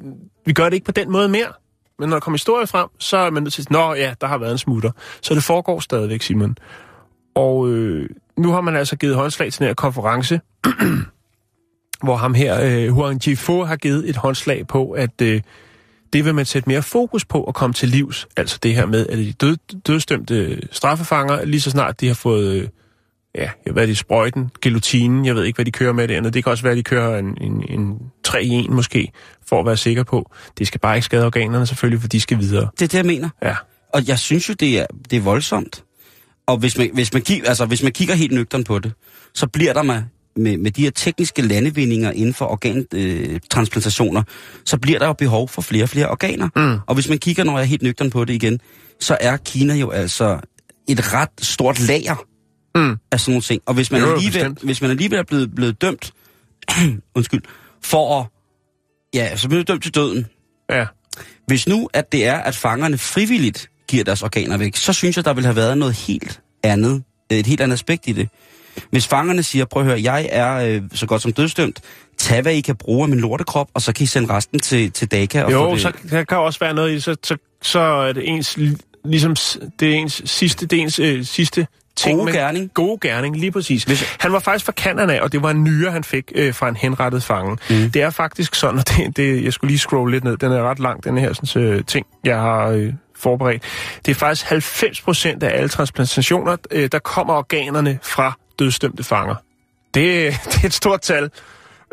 Speaker 6: vi gør det ikke på den måde mere. Men når der kommer historie frem, så er man nødt til at sige, nå ja, der har været en smutter. Så det foregår stadigvæk, Simon. Og øh, nu har man altså givet håndslag til den her konference, hvor ham her, øh, Huang Jifo, har givet et håndslag på, at øh, det vil man sætte mere fokus på at komme til livs. Altså det her med, at de død, dødstømte øh, straffefanger, lige så snart de har fået øh, ja, jeg ved, de sprøjten, gelutinen, jeg ved ikke, hvad de kører med det andet. Det kan også være, at de kører en, en, en 3 i 1 måske, for at være sikker på. Det skal bare ikke skade organerne selvfølgelig, for de skal videre.
Speaker 5: Det er det, jeg mener.
Speaker 6: Ja.
Speaker 5: Og jeg synes jo, det er, det er voldsomt. Og hvis man, hvis, man kigger, altså, hvis man kigger helt nøgteren på det, så bliver der med, med, med de her tekniske landevindinger inden for organtransplantationer, så bliver der jo behov for flere og flere organer. Mm. Og hvis man kigger, når jeg er helt nøgteren på det igen, så er Kina jo altså et ret stort lager
Speaker 6: Mm.
Speaker 5: af sådan nogle ting. Og hvis man,
Speaker 6: Jo,
Speaker 5: alligevel,
Speaker 6: bestemt.
Speaker 5: hvis man alligevel er blevet, blevet dømt, undskyld, for at, ja, så bliver du dømt til døden.
Speaker 6: Ja.
Speaker 5: Hvis nu, at det er, at fangerne frivilligt giver deres organer væk, så synes jeg, der vil have været noget helt andet, et helt andet aspekt i det. Hvis fangerne siger, prøv at høre, jeg er øh, så godt som dødsdømt, tag hvad I kan bruge af min lortekrop, og så kan I sende resten til, til Daka. Og
Speaker 6: Jo,
Speaker 5: det.
Speaker 6: så der kan også være noget i, så, så, så er det ens, li- ligesom, det er ens sidste, det er ens øh, sidste ting.
Speaker 5: Gode
Speaker 6: med-
Speaker 5: gerning.
Speaker 6: Gode gerning, lige præcis.
Speaker 5: Hvis-
Speaker 6: Han var faktisk fra Canada, og det var en nyre, han fik øh, fra en henrettet fange. Mm. Det er faktisk sådan, og det, det, jeg skulle lige scrolle lidt ned, den er ret lang, den her sådan, øh, ting, jeg har øh, forberedt. Det er faktisk 90 procent af alle transplantationer, øh, der kommer organerne fra dødsdømte fanger. Det, det er et stort tal.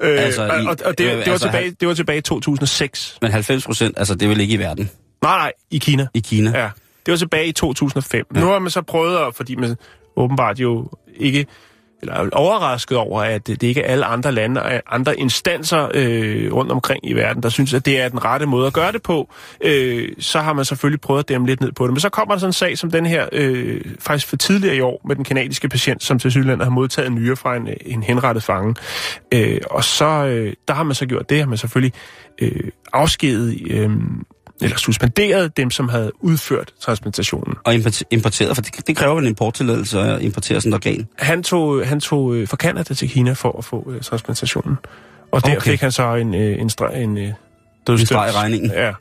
Speaker 6: Øh,
Speaker 5: Altså,
Speaker 6: og, og, og det,
Speaker 5: øh,
Speaker 6: det, var
Speaker 5: altså,
Speaker 6: tilbage, det var tilbage i 2006.
Speaker 5: Men 90 procent, altså det er vel ikke i verden,
Speaker 6: Nej, nej, i Kina.
Speaker 5: i Kina.
Speaker 6: Ja, det var tilbage i 2005. Ja. Nu har man så prøvet, at, fordi man åbenbart jo ikke eller er overrasket over, at det ikke er alle andre lande og andre instanser øh, rundt omkring i verden, der synes, at det er den rette måde at gøre det på, øh, så har man selvfølgelig prøvet at dæmme lidt ned på det. Men så kommer der sådan en sag som den her, øh, faktisk for tidligere i år, med den kanadiske patient, som til Sydland har modtaget en nyre fra en, en henrettet fange. Øh, og så, øh, der har man så gjort det, har man selvfølgelig øh, afskedet øh, eller suspenderet dem, som havde udført transplantationen.
Speaker 5: Og import- importeret, for det, det kræver vel en importtilladelse at importere sådan et organ.
Speaker 6: Han tog, han tog øh, fra Canada til Kina for at få øh, transplantationen. Og der
Speaker 5: Okay.
Speaker 6: fik han så en, øh, en, streg, en øh, dødsdømt.
Speaker 5: En streg i regningen.
Speaker 6: Ja.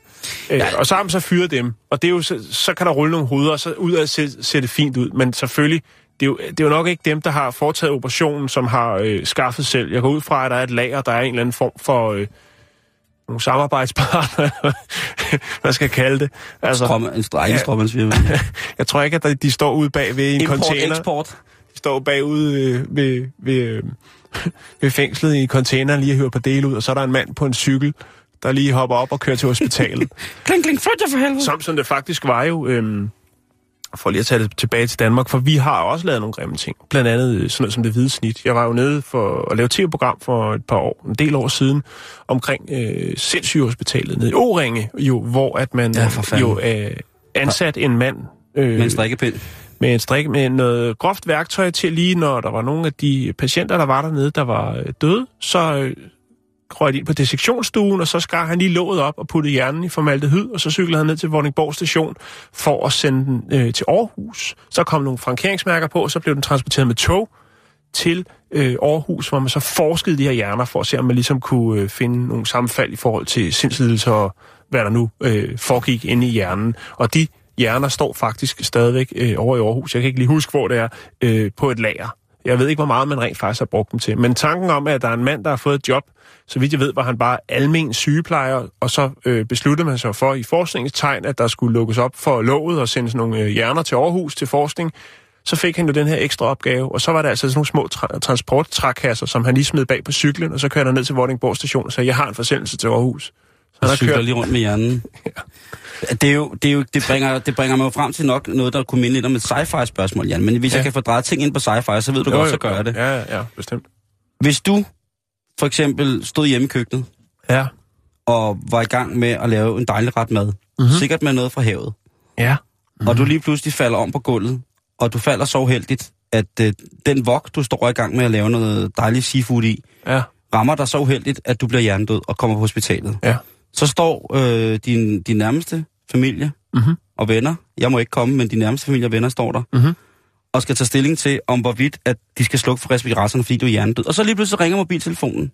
Speaker 6: Øh, og så har man så fyret dem. Og det er jo, så, så kan der rulle nogle hoveder, og så ud af se det fint ud. Men selvfølgelig, det er, jo, det er jo nok ikke dem, der har foretaget operationen, som har øh, skaffet selv. Jeg går ud fra, at der er et lager, der er en eller anden form for... Øh, nogle samarbejdspartnere, hvad skal jeg kalde det? Altså,
Speaker 5: Strom, en strækkestrømmandsfirma.
Speaker 6: jeg tror ikke, at de står ude bag ved en
Speaker 5: Import,
Speaker 6: container.
Speaker 5: eksport.
Speaker 6: De står bagude øh, ved, ved, øh, ved fængslet i containeren lige og hører på dele ud, og så er der en mand på en cykel, der lige hopper op og kører til hospitalet.
Speaker 5: Kling, kling, flyt jer for helvede.
Speaker 6: som, som det faktisk var jo, øhm, for lige at tage det tilbage til Danmark, for vi har også lavet nogle grimme ting. Blandt andet øh, sådan noget som det hvide snit. Jeg var jo nede for at lave tv-program for et par år, en del år siden, omkring øh, sindssygehospitalet nede i Åringe, jo, hvor at man
Speaker 5: Ja,
Speaker 6: jo øh, ansat en mand øh,
Speaker 5: Med en strikkepind.
Speaker 6: med en strik med noget groft værktøj til lige, når der var nogle af de patienter, der var dernede, der var øh, døde, så øh, røg ind på dissektionsstuen, og så skar han lige låget op og puttede hjernen i formaldehyd, og så cyklede han ned til Vordingborg station for at sende den øh, til Aarhus. Så kom nogle frankeringsmærker på, og så blev den transporteret med tog til øh, Aarhus, hvor man så forskede de her hjerner for at se, om man ligesom kunne øh, finde nogle sammenfald i forhold til sindslidelser og hvad der nu øh, foregik inde i hjernen. Og de hjerner står faktisk stadigvæk øh, over i Aarhus. Jeg kan ikke lige huske, hvor det er, øh, på et lager. Jeg ved ikke, hvor meget man rent faktisk har brugt dem til. Men tanken om, at der er en mand, der har fået et job, så vidt jeg ved, var han bare almen sygeplejer, og så øh, besluttede man sig for i forskningstegn, at der skulle lukkes op for låget og sendes nogle øh, hjerner til Aarhus til forskning. Så fik han jo den her ekstra opgave, og så var der altså sådan nogle små tra- transporttrækasser, som han lige smed bag på cyklen, og så kørte han ned til Vordingborg station og sagde, jeg har en forsendelse til Aarhus. Så
Speaker 5: Og cykler
Speaker 6: kørt,
Speaker 5: lige rundt med hjernen. Det, er jo, det, er jo, det, bringer, det bringer mig jo frem til nok noget, der kunne minde lidt om et sci-fi spørgsmål, Jan. Men hvis ja.
Speaker 6: Ja.
Speaker 5: jeg kan få drejet ting ind på sci-fi, så ved du
Speaker 6: Jo,
Speaker 5: godt, så gør jeg det.
Speaker 6: Ja, ja, ja, bestemt.
Speaker 5: Hvis du for eksempel stod hjemme i køkkenet,
Speaker 6: Ja.
Speaker 5: og var i gang med at lave en dejlig ret mad, mm-hmm. sikkert med noget fra havet,
Speaker 6: Ja.
Speaker 5: mm-hmm. og du lige pludselig falder om på gulvet, og du falder så uheldigt, at øh, den vok, du står i gang med at lave noget dejligt seafood i,
Speaker 6: Ja.
Speaker 5: rammer dig så uheldigt, at du bliver hjernedød og kommer på hospitalet.
Speaker 6: Ja.
Speaker 5: Så står øh, din, din nærmeste familie
Speaker 6: Mhm.
Speaker 5: og venner, jeg må ikke komme, men din nærmeste familie og venner står der,
Speaker 6: Mhm.
Speaker 5: og skal tage stilling til, om hvorvidt, at de skal slukke for respiratoren, fordi du er hjernedød. Og så lige pludselig ringer mobiltelefonen.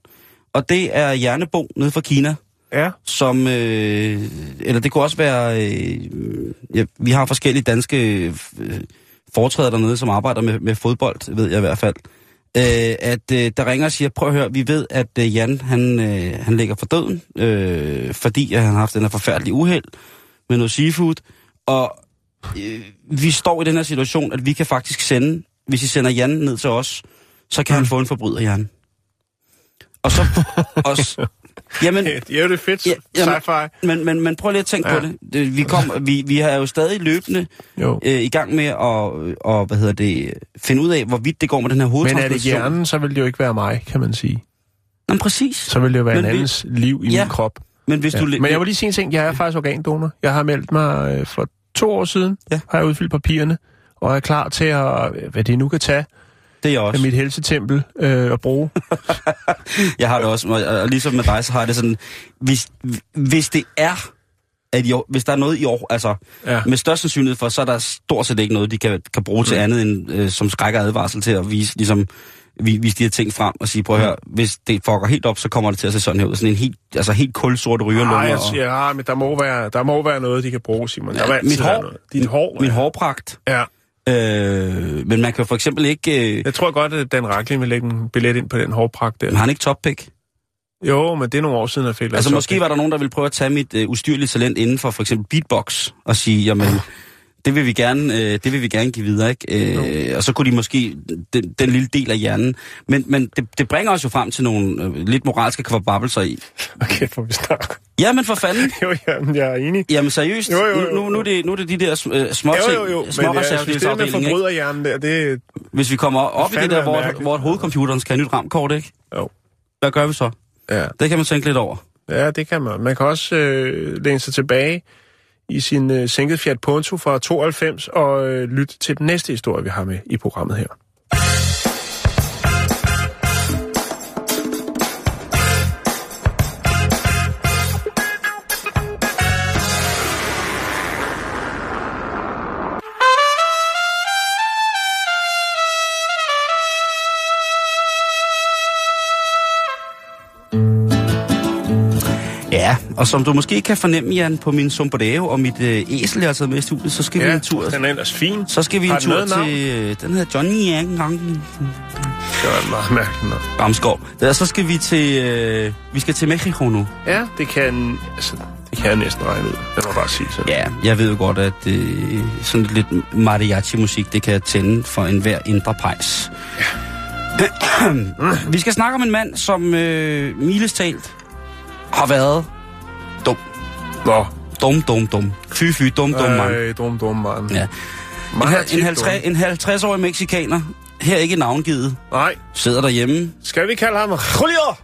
Speaker 5: Og det er Hjernebo nede fra Kina,
Speaker 6: Ja.
Speaker 5: som, øh, eller det kunne også være, øh, ja, vi har forskellige danske øh, foretræder dernede, som arbejder med, med fodbold, ved jeg i hvert fald, øh, at øh, der ringer og siger, prøv at høre, vi ved, at øh, Jan, han, øh, han ligger for døden, øh, fordi at han har haft den her forfærdelige uheld med noget seafood, og øh, vi står i den her situation, at vi kan faktisk sende hvis I sender Jan ned til os, så kan han få en forbryderhjerne. Og så... og, jamen,
Speaker 6: Det er jo det fedt
Speaker 5: Ja, jamen,
Speaker 6: sci-fi.
Speaker 5: men, men, men prøv lige at tænke ja. På det. Vi, kom, vi, vi har jo stadig løbende
Speaker 6: Jo.
Speaker 5: øh, i gang med at og, hvad hedder det, finde ud af, hvorvidt det går med den her
Speaker 6: Men er det
Speaker 5: hovedtransplantation.
Speaker 6: hjernen, så vil det jo ikke være mig, kan man sige.
Speaker 5: Jamen, præcis.
Speaker 6: Så vil det jo være
Speaker 5: Men
Speaker 6: en
Speaker 5: vi-
Speaker 6: andens liv i
Speaker 5: Ja.
Speaker 6: min krop.
Speaker 5: Men hvis
Speaker 6: Ja.
Speaker 5: du...
Speaker 6: Men jeg vil lige sige en ting. Jeg er faktisk organdonor. Jeg har meldt mig øh, for to år siden.
Speaker 5: Ja.
Speaker 6: Har jeg udfyldt papirerne. Og er klar til at, hvad det nu kan tage,
Speaker 5: det er jeg
Speaker 6: af
Speaker 5: også.
Speaker 6: mit helsetempel øh, at bruge.
Speaker 5: Jeg har det også, og, ligesom med dig, så har det sådan, hvis, hvis det er, at i hvis der er noget i år, altså
Speaker 6: Ja.
Speaker 5: med størst sandsynlighed for, så er der stort set ikke noget, de kan, kan bruge til andet end øh, som skræk og advarsel til at vise, ligesom, vi- vise de her ting frem og sige, prøv at høre, hvis det fucker helt op, så kommer det til at se sådan her ud. Sådan en helt, altså helt kulsort rygerlunge.
Speaker 6: Nej, jeg
Speaker 5: og-
Speaker 6: ja, men der må, være, der må være noget, de kan bruge, Simon. Der
Speaker 5: Ja,
Speaker 6: altid
Speaker 5: mit hår-
Speaker 6: noget. Dit hår.
Speaker 5: min
Speaker 6: ja.
Speaker 5: hårpragt.
Speaker 6: Ja.
Speaker 5: Øh, men man kan jo for eksempel ikke... Øh,
Speaker 6: Jeg tror godt, at Dan Racklin vil lægge en billet ind på den hårpragt der.
Speaker 5: har han ikke toppick?
Speaker 6: Jo, men det er nogle år siden, jeg fik
Speaker 5: Altså måske var der nogen, der ville prøve at tage mit øh, ustyrlige talent inden for for eksempel beatbox og sige, jamen, det vil vi gerne, øh, det vil vi gerne give videre, ikke? Øh, og så kunne de måske den, den lille del af hjernen. Men, men det, det bringer os jo frem til nogle øh, lidt moralske kvababelser i.
Speaker 6: Okay, får vi snakke.
Speaker 5: Jamen for fanden.
Speaker 6: Jo, jamen, jeg er enig.
Speaker 5: Jamen seriøst.
Speaker 6: Jo, jo, jo,
Speaker 5: Nu, nu, nu, er det, nu er det de der øh, små
Speaker 6: Jo, jo, jo. Men ja, det der med
Speaker 5: afdeling, ikke?
Speaker 6: forbryderhjernen der, det
Speaker 5: Hvis vi kommer op i det der, hvor, hvor hovedcomputeren skal have nyt ramkort, ikke?
Speaker 6: Jo.
Speaker 5: Hvad gør vi så?
Speaker 6: Ja,
Speaker 5: Det kan man tænke lidt over.
Speaker 6: ja det kan man. Man kan også øh, læne sig tilbage i sin øh, sænket Fiat Punto fra 92 og øh, lytte til den næste historie, vi har med i programmet her.
Speaker 5: Ja, og som du måske kan fornemme, Jan, på min sombredeo og mit øh, æsel, jeg har taget med i studiet, så skal vi en tur.
Speaker 6: den er ellers fin.
Speaker 5: Så skal vi en
Speaker 6: Har den
Speaker 5: tur til... Øh, den hedder Johnny Yang
Speaker 6: Det var en meget mærkelig noget.
Speaker 5: Ramskov. Ja, så skal vi til... Øh, vi skal til Mexico nu.
Speaker 6: Ja, det kan, altså, det kan jeg næsten regne ud. Jeg må bare sige sådan.
Speaker 5: Ja, jeg ved jo godt, at øh, sådan lidt mariachi-musik, det kan tænde for enhver indre pejs. Ja. vi skal snakke om en mand, som øh, milestalt har været.
Speaker 6: Nå,
Speaker 5: Dum, dum, dum. Fy, fy, dum, dum, mand.
Speaker 6: øh, dum, dum, mand.
Speaker 5: Ja. En, hal-
Speaker 6: tit
Speaker 5: en, 50, en 50-årig mexikaner, her ikke navngivet,
Speaker 6: Nej,
Speaker 5: sidder derhjemme.
Speaker 6: skal vi kalde ham Julio?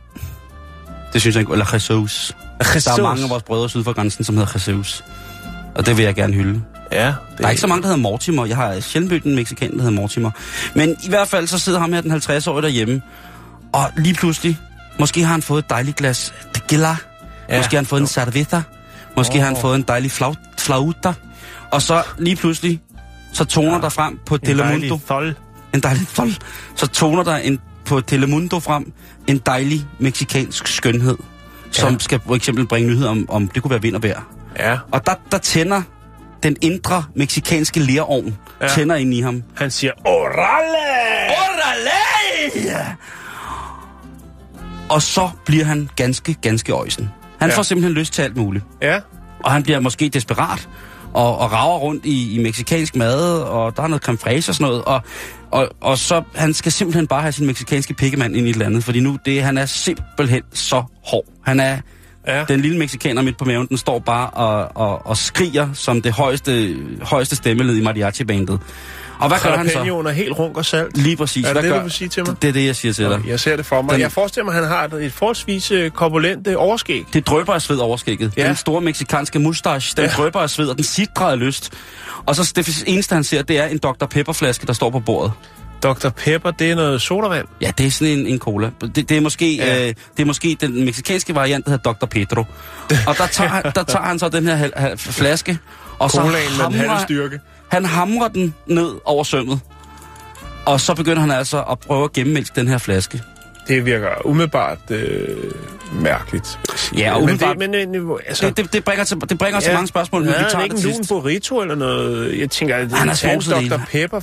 Speaker 5: Det synes jeg ikke. Eller Jesus. Der er mange af vores brødre syd for grænsen, som hedder Jesus. Og det vil jeg gerne hylde.
Speaker 6: Ja, det
Speaker 5: Der er ikke så mange, der hedder Mortimer. Jeg har sjældent mødt en mexikaner, der hedder Mortimer. Men i hvert fald, så sidder ham her, den 50-årige derhjemme. Og lige pludselig, måske har han fået et dejligt glas tequila. Ja. Måske har han fået en cerveza. Måske oh. har han fået en dejlig flau- flauta. Og så lige pludselig, så toner ja. der frem på Telemundo.
Speaker 6: Thol.
Speaker 5: En dejlig fol. Så toner der en, på Telemundo frem en dejlig meksikansk skønhed. Som
Speaker 6: Ja.
Speaker 5: skal for eksempel bringe nyheder om, om det kunne være vind og vejr.
Speaker 6: Ja,
Speaker 5: Og der, der tænder den indre meksikanske lerovn, ja.
Speaker 6: Ja.
Speaker 5: tænder ind i ham.
Speaker 6: han siger, orale!
Speaker 5: Orale! Og så bliver han ganske, ganske øjsen. Han ja. Får simpelthen lyst til alt muligt.
Speaker 6: Ja,
Speaker 5: Og han bliver måske desperat og, og rager rundt i, i meksikansk mad, og der er noget creme fraiche og sådan noget. Og, og, og så, han skal simpelthen bare have sin meksikanske pikkemand ind i et eller andet, fordi nu, det, han er simpelthen så hård. Han er,
Speaker 6: ja.
Speaker 5: den lille mexikaner midt på maven, den står bare og, og, og skriger som det højeste, højeste stemmeled i mariachi-bandet. Og hvad gør han så?
Speaker 6: Jalapenoen er helt runk og salt.
Speaker 5: Lige præcis.
Speaker 6: Er det
Speaker 5: hvad
Speaker 6: det,
Speaker 5: gør?
Speaker 6: du vil sige til mig?
Speaker 5: Det, er det, jeg siger til dig.
Speaker 6: Jeg ser det for mig.
Speaker 5: Den-
Speaker 6: Jeg forestiller mig, at han har et, forholdsvis øh, korpulent øh, overskæg.
Speaker 5: Det drøber af sved overskægget. Ja. Den store meksikanske mustache, den ja. Drøber af sved, og den sidder af lyst. Og så det eneste, han ser, det er en Dr. Pepper-flaske, der står på bordet.
Speaker 6: Dr. Pepper, det er noget sodavand.
Speaker 5: Ja, det er sådan en, en cola. Det, det, er måske, ja. Øh, det er måske den meksikanske variant, der hedder Dr. Pedro. Og der tager, han- der tager han så den her hal- hal- flaske, og så
Speaker 6: Colaen med den halve
Speaker 5: hamrer,
Speaker 6: styrke
Speaker 5: han hamrer den ned over sømmet. Og så begynder han altså at prøve at gennemmælke den her flaske.
Speaker 6: Det virker umiddelbart øh, mærkeligt,
Speaker 5: Ja, og
Speaker 6: men,
Speaker 5: umiddelbart-
Speaker 6: det, men, men altså,
Speaker 5: Det, det, det bringer, til, det bringer ja. så mange spørgsmål, men
Speaker 6: ja,
Speaker 5: vi
Speaker 6: er
Speaker 5: tager
Speaker 6: ikke
Speaker 5: det
Speaker 6: en burrito eller noget? Jeg tænker, at
Speaker 5: Han er det
Speaker 6: Dr. Pepper.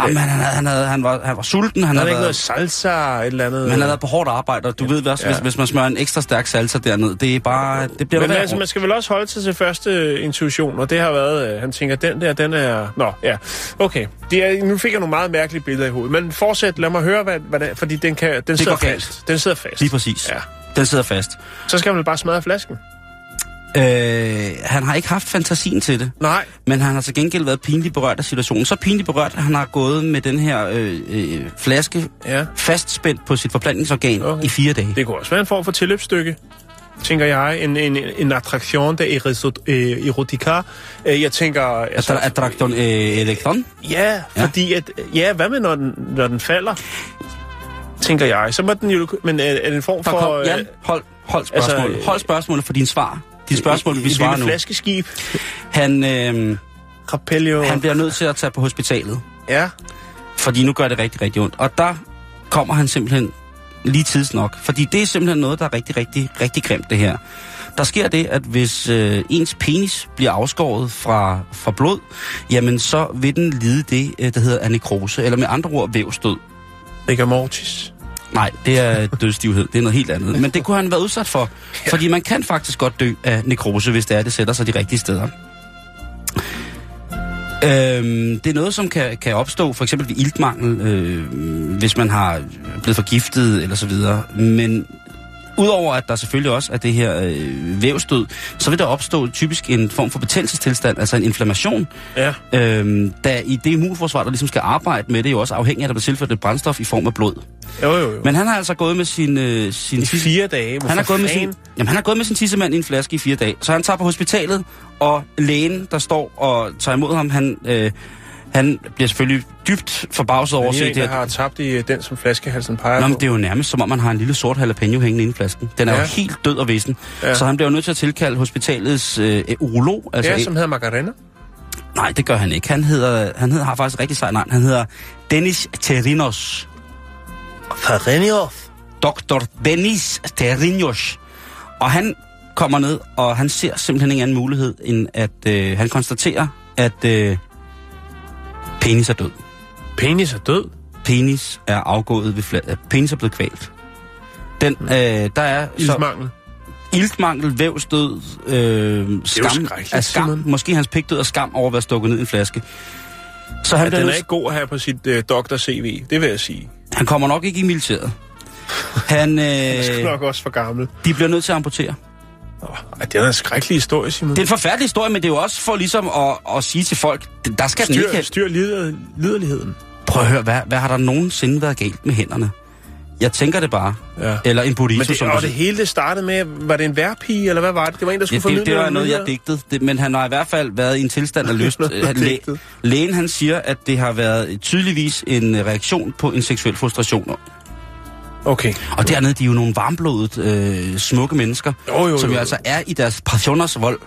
Speaker 5: Jamen, han, havde, han, havde, han, var, han var sulten, han
Speaker 6: Han
Speaker 5: havde
Speaker 6: ikke noget salsa et eller andet.
Speaker 5: men han havde været på hårdt arbejde, og du ved også,
Speaker 6: Ja.
Speaker 5: hvis, hvis man smører en ekstra stærk salsa derned, det er bare, det bliver
Speaker 6: Men altså, man skal vel også holde sig til første intuition, og det har været, øh, han tænker, den der, den er... Nå, ja, okay. Det er, nu fik jeg nogle meget mærkelige billeder i hovedet, men fortsæt, lad mig høre, hvad, hvad det fordi den, kan, den sidder
Speaker 5: går galt.
Speaker 6: fast. Den sidder fast.
Speaker 5: Lige præcis.
Speaker 6: Ja.
Speaker 5: Den sidder fast.
Speaker 6: Så skal man bare smadre flasken.
Speaker 5: Øh, han har ikke haft fantasien til det,
Speaker 6: Nej.
Speaker 5: men han har til gengæld været pinligt berørt af situationen. Så pinligt berørt, at han har gået med den her øh, øh, flaske
Speaker 6: Ja.
Speaker 5: fastspændt på sit forplantningsorgan
Speaker 6: okay.
Speaker 5: i fire dage.
Speaker 6: Det kunne også være en form for tilløbsstykke, tænker jeg. En, en, en attraktion de erisot- øh, erotica. Øh, Jeg tænker...
Speaker 5: Altså, Attraktion øh, elektron.
Speaker 6: Ja, fordi at... Ja, hvad med, når den, når den falder? Tænker jeg. Så må den jo... Men er, er det en form
Speaker 5: Der
Speaker 6: for...
Speaker 5: kom, Jan, hold, hold spørgsmålet.
Speaker 6: altså,
Speaker 5: Altså, hold spørgsmålet for dine svar. Dine spørgsmål, vi
Speaker 6: et
Speaker 5: svarer nu.
Speaker 6: flaskeskib.
Speaker 5: Han, øh,
Speaker 6: Rapelio.
Speaker 5: han bliver nødt til at tage på hospitalet,
Speaker 6: Ja.
Speaker 5: fordi nu gør det rigtig, rigtig ondt. Og der kommer han simpelthen lige tids nok. Fordi det er simpelthen noget, der er rigtig, rigtig, rigtig grimt, det her. Der sker det, at hvis øh, ens penis bliver afskåret fra, fra blod, jamen så vil den lide det, øh, der hedder anekrose, eller med andre ord vævstød.
Speaker 6: Rigor mortis.
Speaker 5: Nej, det er dødsstivhed. Det er noget helt andet. Men det kunne han være udsat for. Fordi man kan faktisk godt dø af nekrose, hvis det er, det sætter sig de rigtige steder. Øhm, det er noget, som kan, kan opstå for eksempel ved iltmangel, øh, hvis man har blevet forgiftet eller så videre. Men udover at der selvfølgelig også er det her øh, vævstød, så vil der opstå typisk en form for betændelsestilstand, altså en inflammation,
Speaker 6: Ja.
Speaker 5: øhm, da i det immunforsvar, der ligesom skal arbejde med det, jo også afhængig af, at der bliver tilført et brændstof i form af blod.
Speaker 6: Jo, jo, jo.
Speaker 5: Men han har altså gået med sin... Øh, sin
Speaker 6: I fire dage.
Speaker 5: han har, gået med sin, jamen, han har gået med sin tissemand i en flaske i fire dage. Så han tager på hospitalet, og lægen, der står og tager imod ham, han, øh, han bliver selvfølgelig dybt forbavset over at se
Speaker 6: er
Speaker 5: det her.
Speaker 6: har tabt i øh, den, som flaskehalsen peger
Speaker 5: Nå, men
Speaker 6: på.
Speaker 5: det er jo nærmest som om, man har en lille sort jalapeno hængende inde i flasken. Den er
Speaker 6: Ja.
Speaker 5: jo helt død og vissen.
Speaker 6: Ja.
Speaker 5: Så han bliver jo nødt til at tilkalde hospitalets øh, urolog. Altså,
Speaker 6: Ja, som hedder Macarena.
Speaker 5: Nej, det gør han ikke. Han, hedder, han hedder, har faktisk et rigtig sejt navn. Han hedder Dennis Terinos.
Speaker 6: Farenioff.
Speaker 5: Dr. Dennis Terinos. Og han kommer ned, og han ser simpelthen ingen anden mulighed, end at øh, han konstaterer, at øh, penis er død.
Speaker 6: Penis er død.
Speaker 5: Penis er afgået ved fla- øh, Penis er blevet kvalt. Den, øh, der er så
Speaker 6: Iltmangel.
Speaker 5: vævsdød, øh, skam, af skam. Måske hans pigtdød af skam over at være stukket ned i en flaske. Så han,
Speaker 6: Ja, den er ikke god at have på sit øh, doktor-CV, det vil jeg sige.
Speaker 5: han kommer nok ikke i militæret. Han,
Speaker 6: Jeg er
Speaker 5: øh,
Speaker 6: nok også for gammel.
Speaker 5: de bliver nødt til at amputere.
Speaker 6: Oh, det er en skrækkelig historie, Simon.
Speaker 5: Det er en forfærdelig historie, men det er jo også for ligesom at, at sige til folk, der skal den ikke
Speaker 6: styr, styr lider, liderligheden.
Speaker 5: Prøv at høre, hvad, hvad har der nogensinde været galt med hænderne? Jeg tænker det bare.
Speaker 6: Ja.
Speaker 5: Eller en burrito,
Speaker 6: Men det,
Speaker 5: som
Speaker 6: og det hele det startede med, var det en værpige, eller hvad var det? Det var en, der skulle
Speaker 5: Ja,
Speaker 6: formidle
Speaker 5: det, det var noget, jeg digtede. Det, men han har i hvert fald været i en tilstand af lyst. Læ-. Lægen han siger, at det har været tydeligvis en reaktion på en seksuel frustration.
Speaker 6: Okay.
Speaker 5: Og dernede, de er jo nogle varmblodet, øh, smukke mennesker,
Speaker 6: Jo, jo,
Speaker 5: som
Speaker 6: jo,
Speaker 5: jo altså er i deres passioners vold.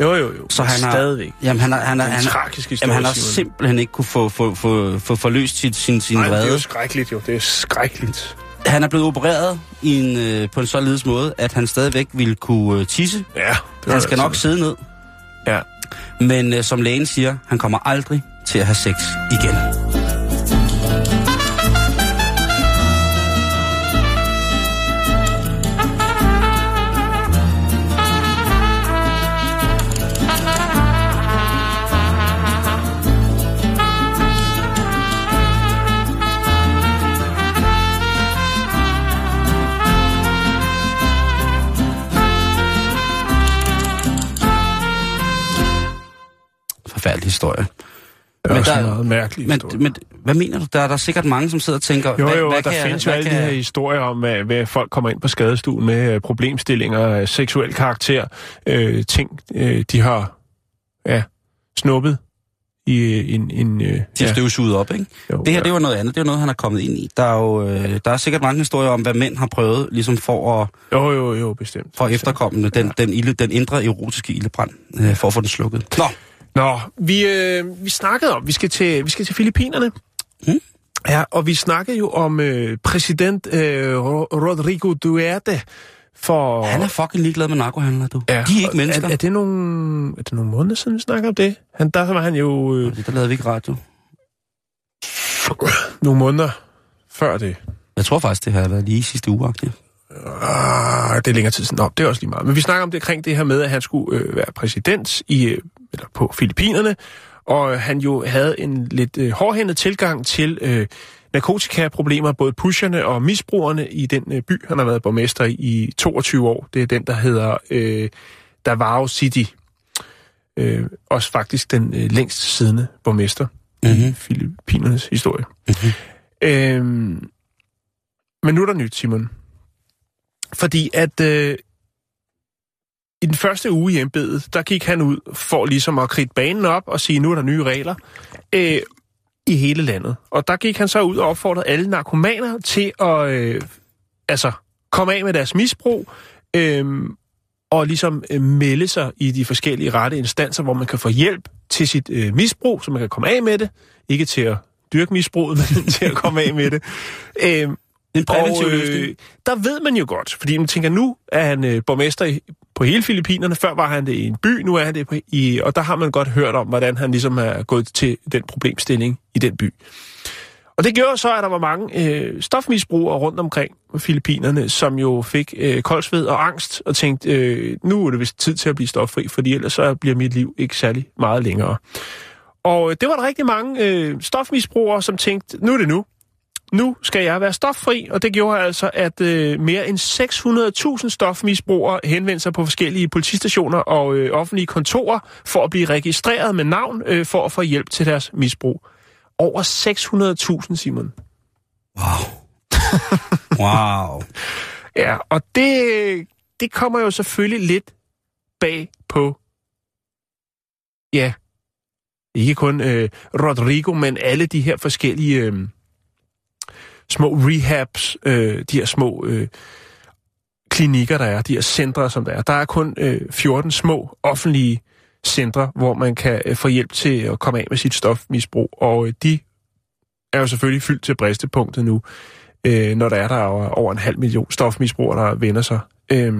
Speaker 6: Jo, jo, jo.
Speaker 5: Så han har,
Speaker 6: Stadigvæk.
Speaker 5: Jamen, han har, han har,
Speaker 6: Det er
Speaker 5: han,
Speaker 6: tragisk historie,
Speaker 5: jamen, han har simpelthen ikke kunne få, få, få, få forløst sit, sin, sin
Speaker 6: Nej, det er
Speaker 5: vrede.
Speaker 6: jo skrækkeligt, jo. Det er skrækkeligt.
Speaker 5: Han er blevet opereret i en, øh, på en således måde, at han stadigvæk ville kunne øh, tisse.
Speaker 6: Ja. Det
Speaker 5: Han skal
Speaker 6: altså-
Speaker 5: nok sidde ned.
Speaker 6: Ja.
Speaker 5: Men øh, som lægen siger, han kommer aldrig til at have sex igen. Forfærdelig historie.
Speaker 6: Det er
Speaker 5: Men
Speaker 6: også
Speaker 5: der-
Speaker 6: meget mærkelig
Speaker 5: Men,
Speaker 6: historie.
Speaker 5: men hvad mener du? Der er der sikkert mange, som sidder og tænker...
Speaker 6: Jo,
Speaker 5: hvad,
Speaker 6: jo,
Speaker 5: hvad
Speaker 6: der
Speaker 5: kan jeg-
Speaker 6: findes jo
Speaker 5: hvad
Speaker 6: alle de her
Speaker 5: jeg-
Speaker 6: historier om, hvad, hvad folk kommer ind på skadestuen med øh, problemstillinger, af seksuel karakter, øh, ting, øh, de har ja, snuppet i øh, en... en øh,
Speaker 5: De er støvsuget op, ikke?
Speaker 6: jo,
Speaker 5: Det her,
Speaker 6: ja.
Speaker 5: det var noget andet. Det er noget, han er kommet ind i. Der er jo øh, der er sikkert mange historier om, hvad mænd har prøvet, ligesom for at,
Speaker 6: Jo, jo, jo, bestemt.
Speaker 5: for at efterkomme den, den, ilde, den indre erotiske ildebrand, øh, for at få den slukket. Nå,
Speaker 6: Nå, vi, øh, vi snakkede om, vi skal til, vi skal til Filippinerne.
Speaker 5: Hmm?
Speaker 6: Ja, og vi snakkede jo om øh, præsident øh, Ro- Rodrigo Duterte For...
Speaker 5: Han er fucking ligeglad med narkohandlere, du. Ja, de er ikke mennesker.
Speaker 6: Er, er, det nogle, er det nogle måneder siden, vi snakker om det? Han, der var han jo øh,
Speaker 5: Der lavede vi ikke radio.
Speaker 6: nogle måneder før det.
Speaker 5: Jeg tror faktisk, det har været lige sidste uge, ja.
Speaker 6: Ah, det er længere tid siden. Nå, det er også lige meget. Men vi snakker om det kring det her med, at han skulle øh, være præsident i, øh, eller på Filippinerne, og han jo havde en lidt øh, hårdhændet tilgang til øh, narkotikaproblemer, både pusherne og misbrugerne i den øh, by, han har været borgmester i, i 22 år. Det er den, der hedder øh, Davao City. Øh, også faktisk den øh, længst siddende borgmester mm-hmm. i Filippinernes historie. Mm-hmm. Øh, men nu er der nyt, Simon. Fordi at øh, i den første uge i embedet, der gik han ud for ligesom at kridte banen op og sige, nu er der nye regler øh, i hele landet. Og der gik han så ud og opfordrede alle narkomaner til at øh, altså, komme af med deres misbrug øh, og ligesom øh, melde sig i de forskellige rette instanser, hvor man kan få hjælp til sit øh, misbrug, så man kan komme af med det. Ikke til at dyrke misbruget, men til at komme af med det. Øh,
Speaker 5: en præventiv
Speaker 6: og,
Speaker 5: løsning.
Speaker 6: øh, der ved man jo godt, fordi man tænker, nu er han øh, borgmester i, på hele Filippinerne. Før var han det i en by, nu er han det på, i... Og der har man godt hørt om, hvordan han ligesom er gået til den problemstilling i den by. Og det gjorde så, at der var mange øh, stofmisbrugere rundt omkring på Filippinerne, som jo fik øh, koldsved og angst og tænkte, øh, nu er det vist tid til at blive stoffri, fordi ellers så bliver mit liv ikke særlig meget længere. Og øh, det var der rigtig mange øh, stofmisbrugere, som tænkte, nu er det nu nu skal jeg være stoffri, og det gjorde altså, at øh, mere end 600.000 stofmisbrugere henvendte sig på forskellige politistationer og øh, offentlige kontorer for at blive registreret med navn øh, for at få hjælp til deres misbrug. Over 600.000, Simon.
Speaker 5: Wow.
Speaker 6: Ja, og det, det kommer jo selvfølgelig lidt bag på, ja, ikke kun øh, Rodrigo, men alle de her forskellige øh, små rehabs, øh, de her små øh, klinikker, der er, de her centre, som der er. Der er kun øh, 14 små offentlige centre, hvor man kan øh, få hjælp til at komme af med sit stofmisbrug, og øh, de er jo selvfølgelig fyldt til bristepunktet nu, øh, når der er der over, over en halv million stofmisbrugere, der vender sig. Øh,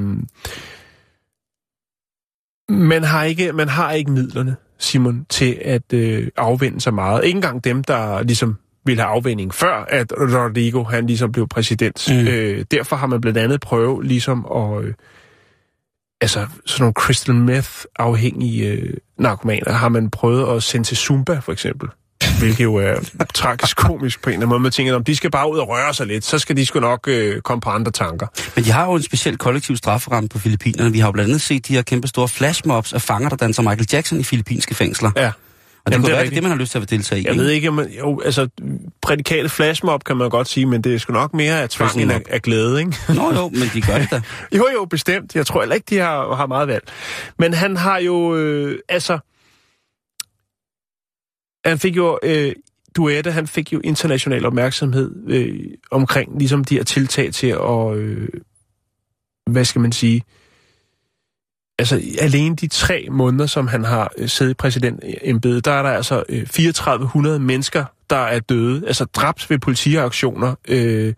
Speaker 6: man har ikke, man har ikke midlerne, Simon, til at øh, afvende så meget. Ikke engang dem, der ligesom ville have afvending før, at Rodrigo han ligesom blev præsident.
Speaker 5: Mm.
Speaker 6: Øh, derfor har man blandt andet prøvet ligesom at... Øh, altså sådan nogle crystal meth-afhængige øh, narkomaner har man prøvet at sende til Zumba, for eksempel. Hvilket jo er tragisk komisk på en eller anden måde. Man tænker, om de skal bare ud og røre sig lidt, så skal de sgu nok øh, komme på andre tanker.
Speaker 5: Men de har jo en speciel kollektiv strafferamme på Filippinerne. Vi har jo blandt andet set de her kæmpe store flashmobs af fanger, der danser Michael Jackson i filippinske fængsler.
Speaker 6: Ja.
Speaker 5: Og det
Speaker 6: Jamen,
Speaker 5: kunne
Speaker 6: det er
Speaker 5: være, det,
Speaker 6: rigtigt.
Speaker 5: det, man har lyst til at deltage i.
Speaker 6: Jeg
Speaker 5: ikke?
Speaker 6: ved ikke, man, jo, altså, prædikatet flashmob kan man godt sige, men det er sgu nok mere af tvang end af, af glæde, ikke?
Speaker 5: Nå jo, men de gør det da.
Speaker 6: Jo, jo, bestemt. Jeg tror heller ikke, de har, har meget valg. Men han har jo, øh, altså... Han fik jo... Øh, Duette, han fik jo international opmærksomhed øh, omkring ligesom de her tiltag til at... Øh, hvad skal man sige? Altså, alene de tre måneder, som han har øh, siddet i præsidentembedet, der er der altså øh, 3400 mennesker, der er døde, altså dræbt ved politiaktioner. Øh,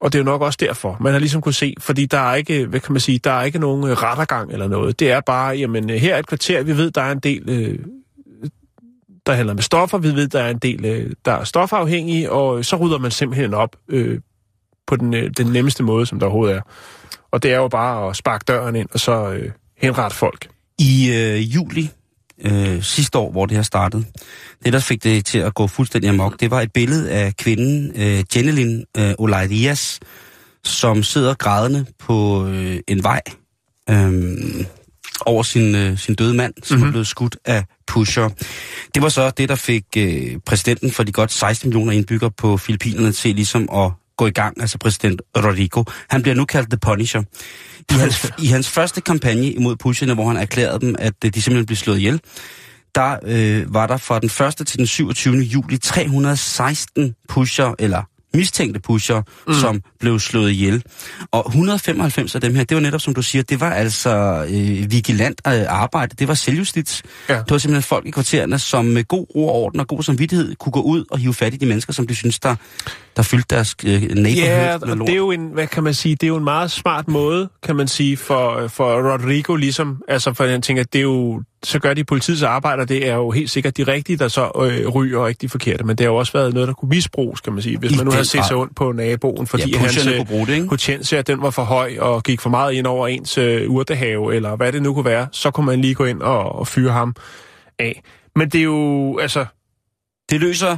Speaker 6: og det er jo nok også derfor, man har ligesom kunne se, fordi der er ikke, hvad kan man sige, der er ikke nogen øh, rettergang eller noget. Det er bare, jamen øh, her er et kvarter, vi ved, der er en del, øh, der handler med stoffer, vi ved, der er en del, øh, der er stofafhængige, og så rydder man simpelthen op øh, på den, øh, den nemmeste måde, som der overhovedet er. Og det er jo bare at sparke døren ind, og så øh, henrette folk.
Speaker 5: I øh, juli øh, sidste år, hvor det her startede, det der fik det til at gå fuldstændig amok, det var et billede af kvinden øh, Jenelin øh, Olaidias, som sidder grædende på øh, en vej øh, over sin, øh, sin døde mand, som mm-hmm. er blevet skudt af pusher. Det var så det, der fik øh, præsidenten for de godt 16 millioner indbyggere på Filippinerne til ligesom at gå i gang, altså præsident Rodrigo. Han bliver nu kaldt The Punisher. I hans, I hans første kampagne imod pusherne, hvor han erklærede dem, at øh, de simpelthen blev slået ihjel, der øh, var der fra den 1. til den 27. juli 316 pusher, eller mistænkte pusher, mm. som blev slået ihjel. Og 195 af dem her, det var netop som du siger, det var altså øh, vigilant øh, arbejde, det var selvjustits.
Speaker 6: Ja.
Speaker 5: Det var simpelthen folk i kvartererne, som med god ro og orden og god samvittighed kunne gå ud og hive fat i de mennesker, som de synes, der der fyldte deres øh, neighborhood
Speaker 6: Ja,
Speaker 5: med lort.
Speaker 6: det er jo en, hvad kan man sige, det er jo en meget smart måde, kan man sige, for, for Rodrigo ligesom, altså for jeg tænker, det er jo, så gør de politiets arbejde, og det er jo helt sikkert de rigtige, der så øh, ryger, og ikke de forkerte, men det har jo også været noget, der kunne misbruges, kan man sige, hvis
Speaker 5: I
Speaker 6: man nu
Speaker 5: den
Speaker 6: havde set sig ondt på naboen, fordi
Speaker 5: Ja,
Speaker 6: hans øh, potentiale, den var for høj, og gik for meget ind over ens øh, urtehave, eller hvad det nu kunne være, så kunne man lige gå ind og, og fyre ham af. Men det er jo, altså,
Speaker 5: Det løser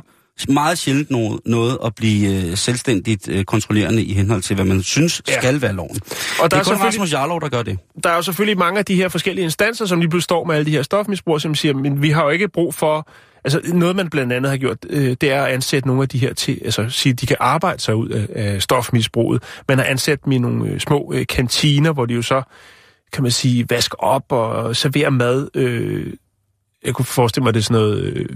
Speaker 5: meget sjældent noget, noget at blive øh, selvstændigt øh, kontrollerende i henhold til, hvad man synes
Speaker 6: Ja.
Speaker 5: skal være loven.
Speaker 6: og
Speaker 5: Det
Speaker 6: der
Speaker 5: er
Speaker 6: er,
Speaker 5: kun Rasmus Jarlov, der gør det.
Speaker 6: der er jo selvfølgelig mange af de her forskellige instanser, som lige pludselig står med alle de her stofmisbrugere, som siger, men vi har jo ikke brug for... Altså noget, man blandt andet har gjort, øh, det er at ansætte nogle af de her til, altså sige, de kan arbejde sig ud af, af stofmisbruget. Man har ansat dem i nogle øh, små øh, kantiner, hvor de jo så, kan man sige, vasker op og serverer mad. Øh, jeg kunne forestille mig, det er sådan noget, øh,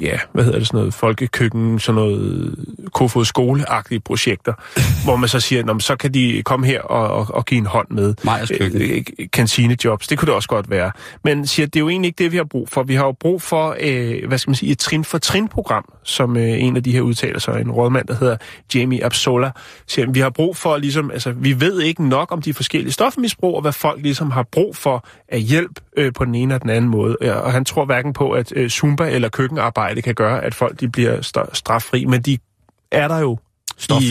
Speaker 6: ja, hvad hedder det, sådan noget folkekøkken, sådan noget Kofod skoleagtige projekter, hvor man så siger, Nå, så kan de komme her og, og, og give en hånd med.
Speaker 5: Majers køkken.
Speaker 6: Øh, kantinejobs, det kunne det også godt være. Men siger, det er jo egentlig ikke det, vi har brug for. Vi har jo brug for, øh, hvad skal man sige, et trin-for-trin-program, som øh, en af de her udtalelser, en rådmand, der hedder Jamie Absola, siger, vi har brug for, ligesom, altså, vi ved ikke nok om de forskellige stofmisbrug, og hvad folk ligesom har brug for af hjælp øh, på den ene og den anden måde. Og han tror hverken på, at øh, Zumba eller køkkenarbejde kan gøre, at folk de bliver st- straffri, men de er der jo.
Speaker 5: Stoffri.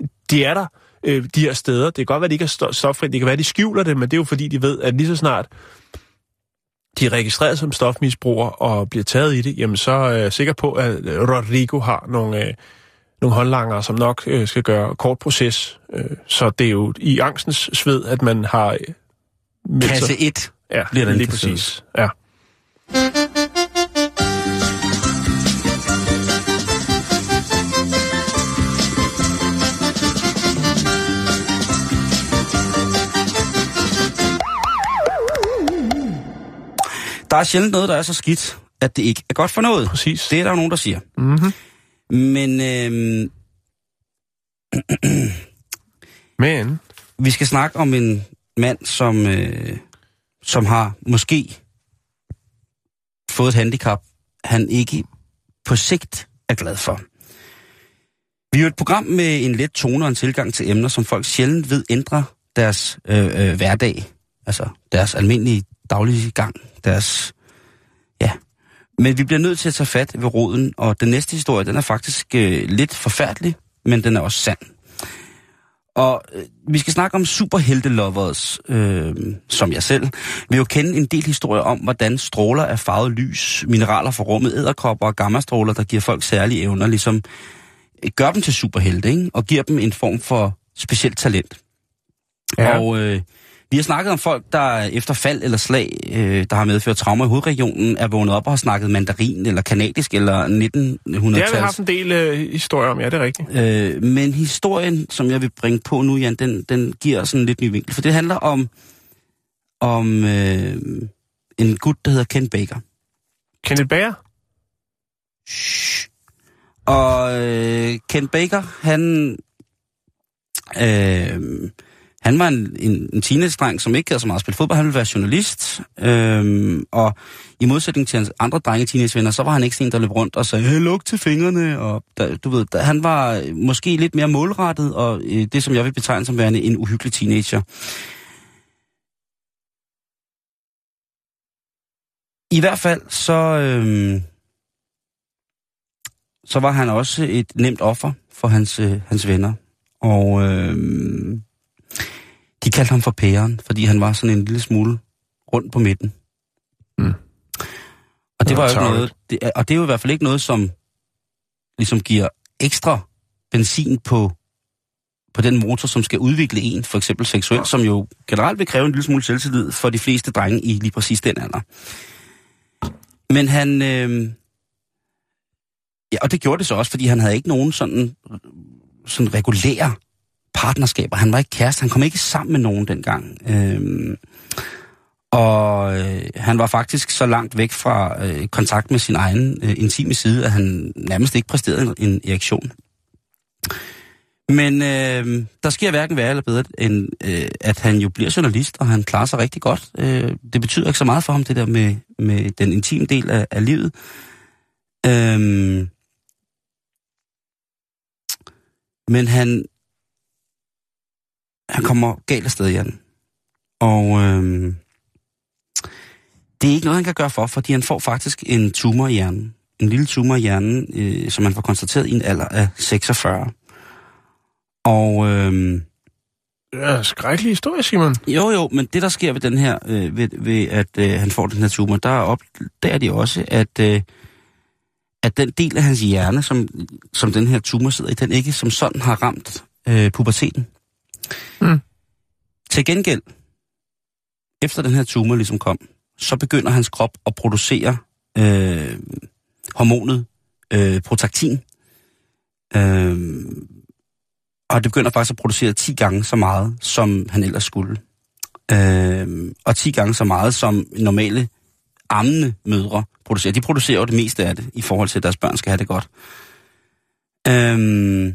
Speaker 6: I, de er der, øh, de her steder. Det kan godt være, at de ikke er sto- stoffri. Det kan være, at de skjuler det, men det er jo fordi, de ved, at lige så snart de er registreret som stofmisbrugere og bliver taget i det, jamen så er jeg sikker på, at øh, Rodrigo har nogle, øh, nogle håndlanger, som nok øh, skal gøre kort proces. Øh, så det er jo i angstens sved, at man har... Øh,
Speaker 5: Kasse 1.
Speaker 6: Ja,
Speaker 5: bliver der
Speaker 6: lige præcis. Ja.
Speaker 5: Der er sjældent noget, der er så skidt, at det ikke er godt for noget.
Speaker 6: Præcis.
Speaker 5: Det er der jo nogen, der siger.
Speaker 6: Mm-hmm.
Speaker 5: Men øhm,
Speaker 6: Men,
Speaker 5: vi skal snakke om en mand, som, øh, som har måske fået et handicap, han ikke på sigt er glad for. Vi er jo et program med en let tone og en tilgang til emner, som folk sjældent ved ændre deres øh, øh, hverdag. Altså deres almindelige daglige gang. Deres, ja. Men vi bliver nødt til at tage fat ved roden, og den næste historie, den er faktisk øh, lidt forfærdelig, men den er også sand. Og øh, vi skal snakke om superheltelovers, øh, som jeg selv, vil jo kende en del historier om, hvordan stråler af farvet lys, mineraler fra rummet, æderkopper og gammastråler, der giver folk særlige evner, ligesom øh, gør dem til superhelte, ikke? og giver dem en form for specielt talent.
Speaker 6: Ja.
Speaker 5: Og øh, vi har snakket om folk, der efter fald eller slag, øh, der har medført traumer i hovedregionen, er vågnet op og har snakket mandarin eller kanadisk eller 1900-tals.
Speaker 6: det har vi haft en del øh, historier om, ja, det er rigtigt.
Speaker 5: Øh, men historien, som jeg vil bringe på nu, Jan, den, den giver sådan en lidt ny vinkel. For det handler om, om øh, en gut, der hedder Ken Baker.
Speaker 6: Kenneth Bager?
Speaker 5: Shh. Og øh, Ken Baker, han... Øh, han var en, en, en teenage-dreng, som ikke havde så meget at spille fodbold. Han ville være journalist. Øhm, og i modsætning til hans andre drenge teenagevenner, så var han ikke sådan en, der løb rundt og sagde, hey, luk til fingrene. Og der, du ved, der, han var øh, måske lidt mere målrettet, og øh, det, som jeg vil betegne som værende en uhyggelig teenager. I hvert fald, så, øhm, så var han også et nemt offer for hans, øh, hans venner. Og øhm, de kaldte ham for pæren, fordi han var sådan en lille smule rundt på midten.
Speaker 6: Mm.
Speaker 5: Og det var jo ikke noget, det, og det er jo i hvert fald ikke noget, som ligesom giver ekstra benzin på, på den motor, som skal udvikle en, for eksempel seksuelt, som jo generelt vil kræve en lille smule selvtillid for de fleste drenge i lige præcis den alder. Men han... Øh, ja, og det gjorde det så også, fordi han havde ikke nogen sådan, sådan regulære partnerskaber. Han var ikke kæreste, han kom ikke sammen med nogen dengang. Øh, og øh, han var faktisk så langt væk fra øh, kontakt med sin egen øh, intime side, at han nærmest ikke præsterede en, en erektion. Men øh, der sker hverken værre eller bedre, end øh, at han jo bliver journalist, og han klarer sig rigtig godt. Øh, det betyder ikke så meget for ham, det der med, med den intime del af, af livet. Øh, Men han, han kommer galt afsted, Jan. Og øhm, det er ikke noget, han kan gøre for, fordi han får faktisk en tumor i hjernen. En lille tumor i hjernen, øh, som man får konstateret i en alder af 46. Og øhm,
Speaker 6: Ja, skrækkelig historie, Simon.
Speaker 5: jo jo, men det der sker ved den her, øh, ved, ved at øh, han får den her tumor, der opdager de også, at, øh, at den del af hans hjerne, som, som den her tumor sidder i, den ikke som sådan har ramt øh, puberteten.
Speaker 6: Mm.
Speaker 5: Til gengæld, efter den her tumor ligesom kom, så begynder hans krop at producere øh, hormonet øh, protactin. Øh, og det begynder faktisk at producere 10 gange så meget, som han ellers skulle. Øh, og 10 gange så meget, som normale ammende mødre producerer. De producerer jo det meste af det, i forhold til, at deres børn skal have det godt. Øh,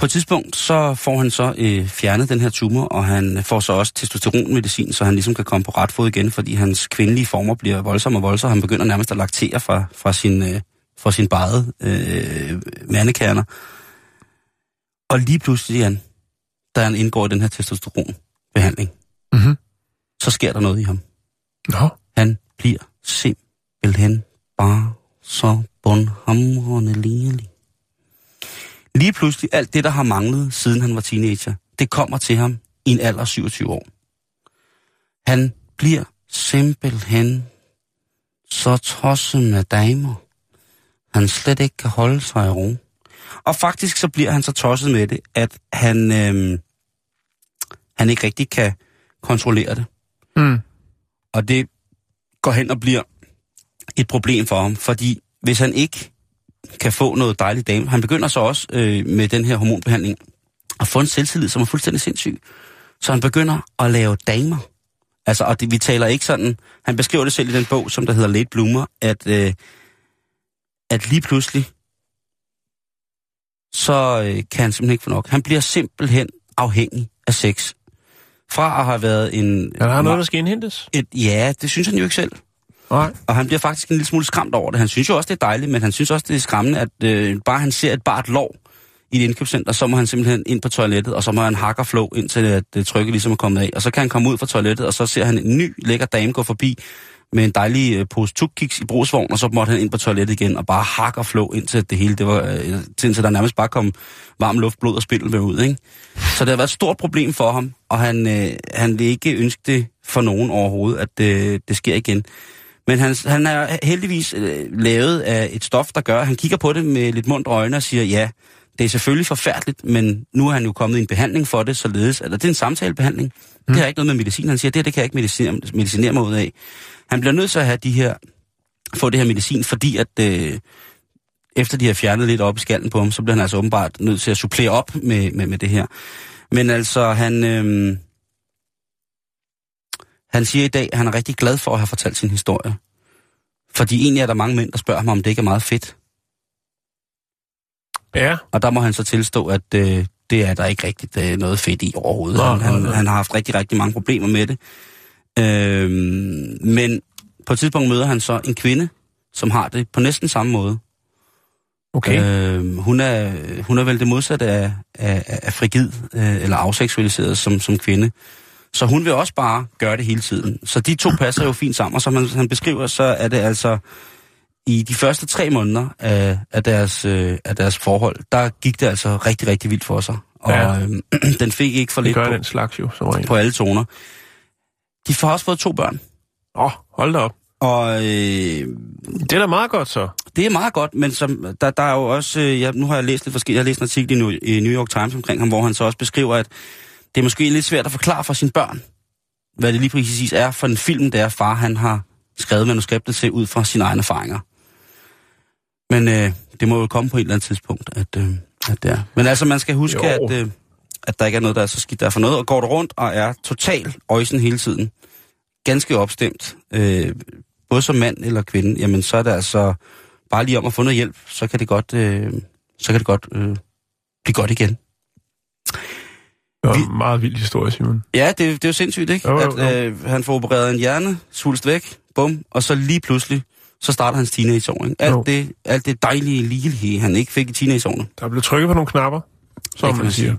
Speaker 5: på et tidspunkt, så får han så øh, fjernet den her tumor, og han får så også testosteronmedicin, så han ligesom kan komme på ret fod igen, fordi hans kvindelige former bliver voldsomme og voldsomme. Han begynder nærmest at laktere fra, fra sin, øh, fra sin bade øh, mandekerner. Og lige pludselig, Jan, da han indgår i den her testosteronbehandling,
Speaker 6: Mhm.
Speaker 5: så sker der noget i ham.
Speaker 6: Nå.
Speaker 5: Han bliver simpelthen bare så bundhamrende ligerlig. Lige pludselig, alt det, der har manglet, siden han var teenager, det kommer til ham i en alder af 27 år. Han bliver simpelthen så tosset med damer, han slet ikke kan holde sig i ro. Og faktisk så bliver han så tosset med det, at han, øhm, han ikke rigtig kan kontrollere det.
Speaker 6: Mm.
Speaker 5: Og det går hen og bliver et problem for ham, fordi hvis han ikke kan få noget dejligt dame, han begynder så også øh, med den her hormonbehandling at få en selvtillid, som er fuldstændig sindssyg. Så han begynder at lave damer. Altså, og det, vi taler ikke sådan, han beskriver det selv i den bog, som der hedder Late Bloomer, at, øh, at lige pludselig, så øh, kan han simpelthen ikke få nok. Han bliver simpelthen afhængig af sex. Fra at have været en...
Speaker 6: Er der noget, der skal indhentes?
Speaker 5: et, ja, det synes han jo ikke selv.
Speaker 6: Nej.
Speaker 5: Og han bliver faktisk en lille smule skræmt over det. Han synes jo også, det er dejligt, men han synes også, det er skræmmende, at øh, bare han ser et bart lov i et indkøbscenter, så må han simpelthen ind på toilettet, og så må han hakke og flå, indtil at det trykket ligesom er kommet af. Og så kan han komme ud fra toilettet, og så ser han en ny lækker dame gå forbi med en dejlig øh, pose tukkiks i brugsvogn, og så måtte han ind på toilettet igen og bare hakke og flå, indtil det hele, det var, øh, indtil der nærmest bare kom varm luft, blod og spindel med ud. Ikke? Så det har været et stort problem for ham, og han, øh, han vil ikke ønske det for nogen overhovedet, at øh, det sker igen. Men han, han er heldigvis øh, lavet af et stof, der gør, at han kigger på det med lidt mundt øjne og siger, ja, det er selvfølgelig forfærdeligt, men nu er han jo kommet i en behandling for det, således, eller det er en samtalebehandling. Mm. Det har ikke noget med medicin. Han siger, det, her, det kan jeg ikke medicinere, medicinere mig ud af. Han bliver nødt til at have de her, få det her medicin, fordi at øh, efter de har fjernet lidt op i skallen på ham, så bliver han altså åbenbart nødt til at supplere op med, med, med det her. Men altså, han, øh, han siger i dag, at han er rigtig glad for at have fortalt sin historie. Fordi egentlig er der mange mænd, der spørger ham, om det ikke er meget fedt.
Speaker 6: Ja.
Speaker 5: Og der må han så tilstå, at øh, det er der ikke rigtigt øh, noget fedt i overhovedet.
Speaker 6: Nå,
Speaker 5: han, han, han har haft rigtig, rigtig mange problemer med det. Øh, men på et tidspunkt møder han så en kvinde, som har det på næsten samme måde.
Speaker 6: Okay.
Speaker 5: Øh, hun, er, hun er vel det modsatte af, af, af frigid øh, eller afseksualiseret som, som kvinde. Så hun vil også bare gøre det hele tiden. Så de to passer jo fint sammen. Og som han, han beskriver, så er det altså i de første tre måneder af, af, deres, øh, af deres forhold, der gik det altså rigtig, rigtig vildt for sig. Og
Speaker 6: Ja.
Speaker 5: øh, den fik ikke for lidt på,
Speaker 6: den slags jo, som regel.
Speaker 5: på alle toner. De får også fået to børn.
Speaker 6: Åh, oh, hold da op.
Speaker 5: Og øh,
Speaker 6: Det er da meget godt så.
Speaker 5: det er meget godt, men som, der, der er jo også, øh, jeg, nu har jeg læst lidt forskelligt, jeg har læst en artikel i New, i New York Times omkring ham, hvor han så også beskriver, at det er måske lidt svært at forklare for sine børn, hvad det lige præcis er for en film, der far han har skrevet manuskriptet til ud fra sine egne erfaringer. Men øh, det må jo komme på et eller andet tidspunkt, at, øh, at det er. Men altså, man skal huske,
Speaker 6: Jo.
Speaker 5: at, øh, at der ikke er noget, der er så skidt der er for noget, og går du rundt og er total øjsen hele tiden, ganske opstemt, øh, både som mand eller kvinde, jamen så er det altså bare lige om at få noget hjælp, så kan det godt, øh, så kan det godt øh, blive godt igen.
Speaker 6: Det var
Speaker 5: Vi-
Speaker 6: en meget vild historie, Simon.
Speaker 5: Ja, det, det er jo sindssygt, ikke?
Speaker 6: Jo, jo,
Speaker 5: At øh, han får opereret en hjerne, svulst væk, bum, og så lige pludselig, så starter hans teenageår. Ikke?
Speaker 6: Jo.
Speaker 5: Alt, det, alt det dejlige ligelighed, han ikke fik i teenageårene.
Speaker 6: Der blev trykket på nogle knapper, som man siger.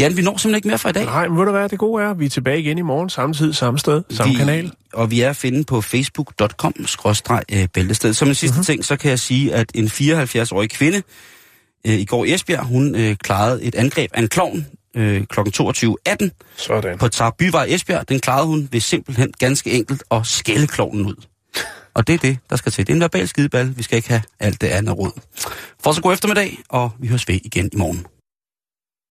Speaker 5: Jan, vi når simpelthen ikke mere for i dag.
Speaker 6: Nej, men ved du hvad, det gode er, vi er tilbage igen i morgen, samme tid, samme sted, samme
Speaker 5: vi,
Speaker 6: kanal.
Speaker 5: Og vi er at finde på facebook.com-bæltested. Som en sidste
Speaker 6: Mhm.
Speaker 5: mm-hmm. ting, så kan jeg sige, at en 74-årig kvinde øh, i går i Esbjerg, hun øh, klarede et angreb af en klovn øh, kl. 22.18
Speaker 6: Sådan.
Speaker 5: på Tar Byvej Esbjerg. Den klarede hun ved simpelthen ganske enkelt at skælde klovnen ud. Og det er det, der skal til. Det er en verbal skideball. Vi skal ikke have alt det andet råd. For så god eftermiddag, og vi høres ved igen i morgen.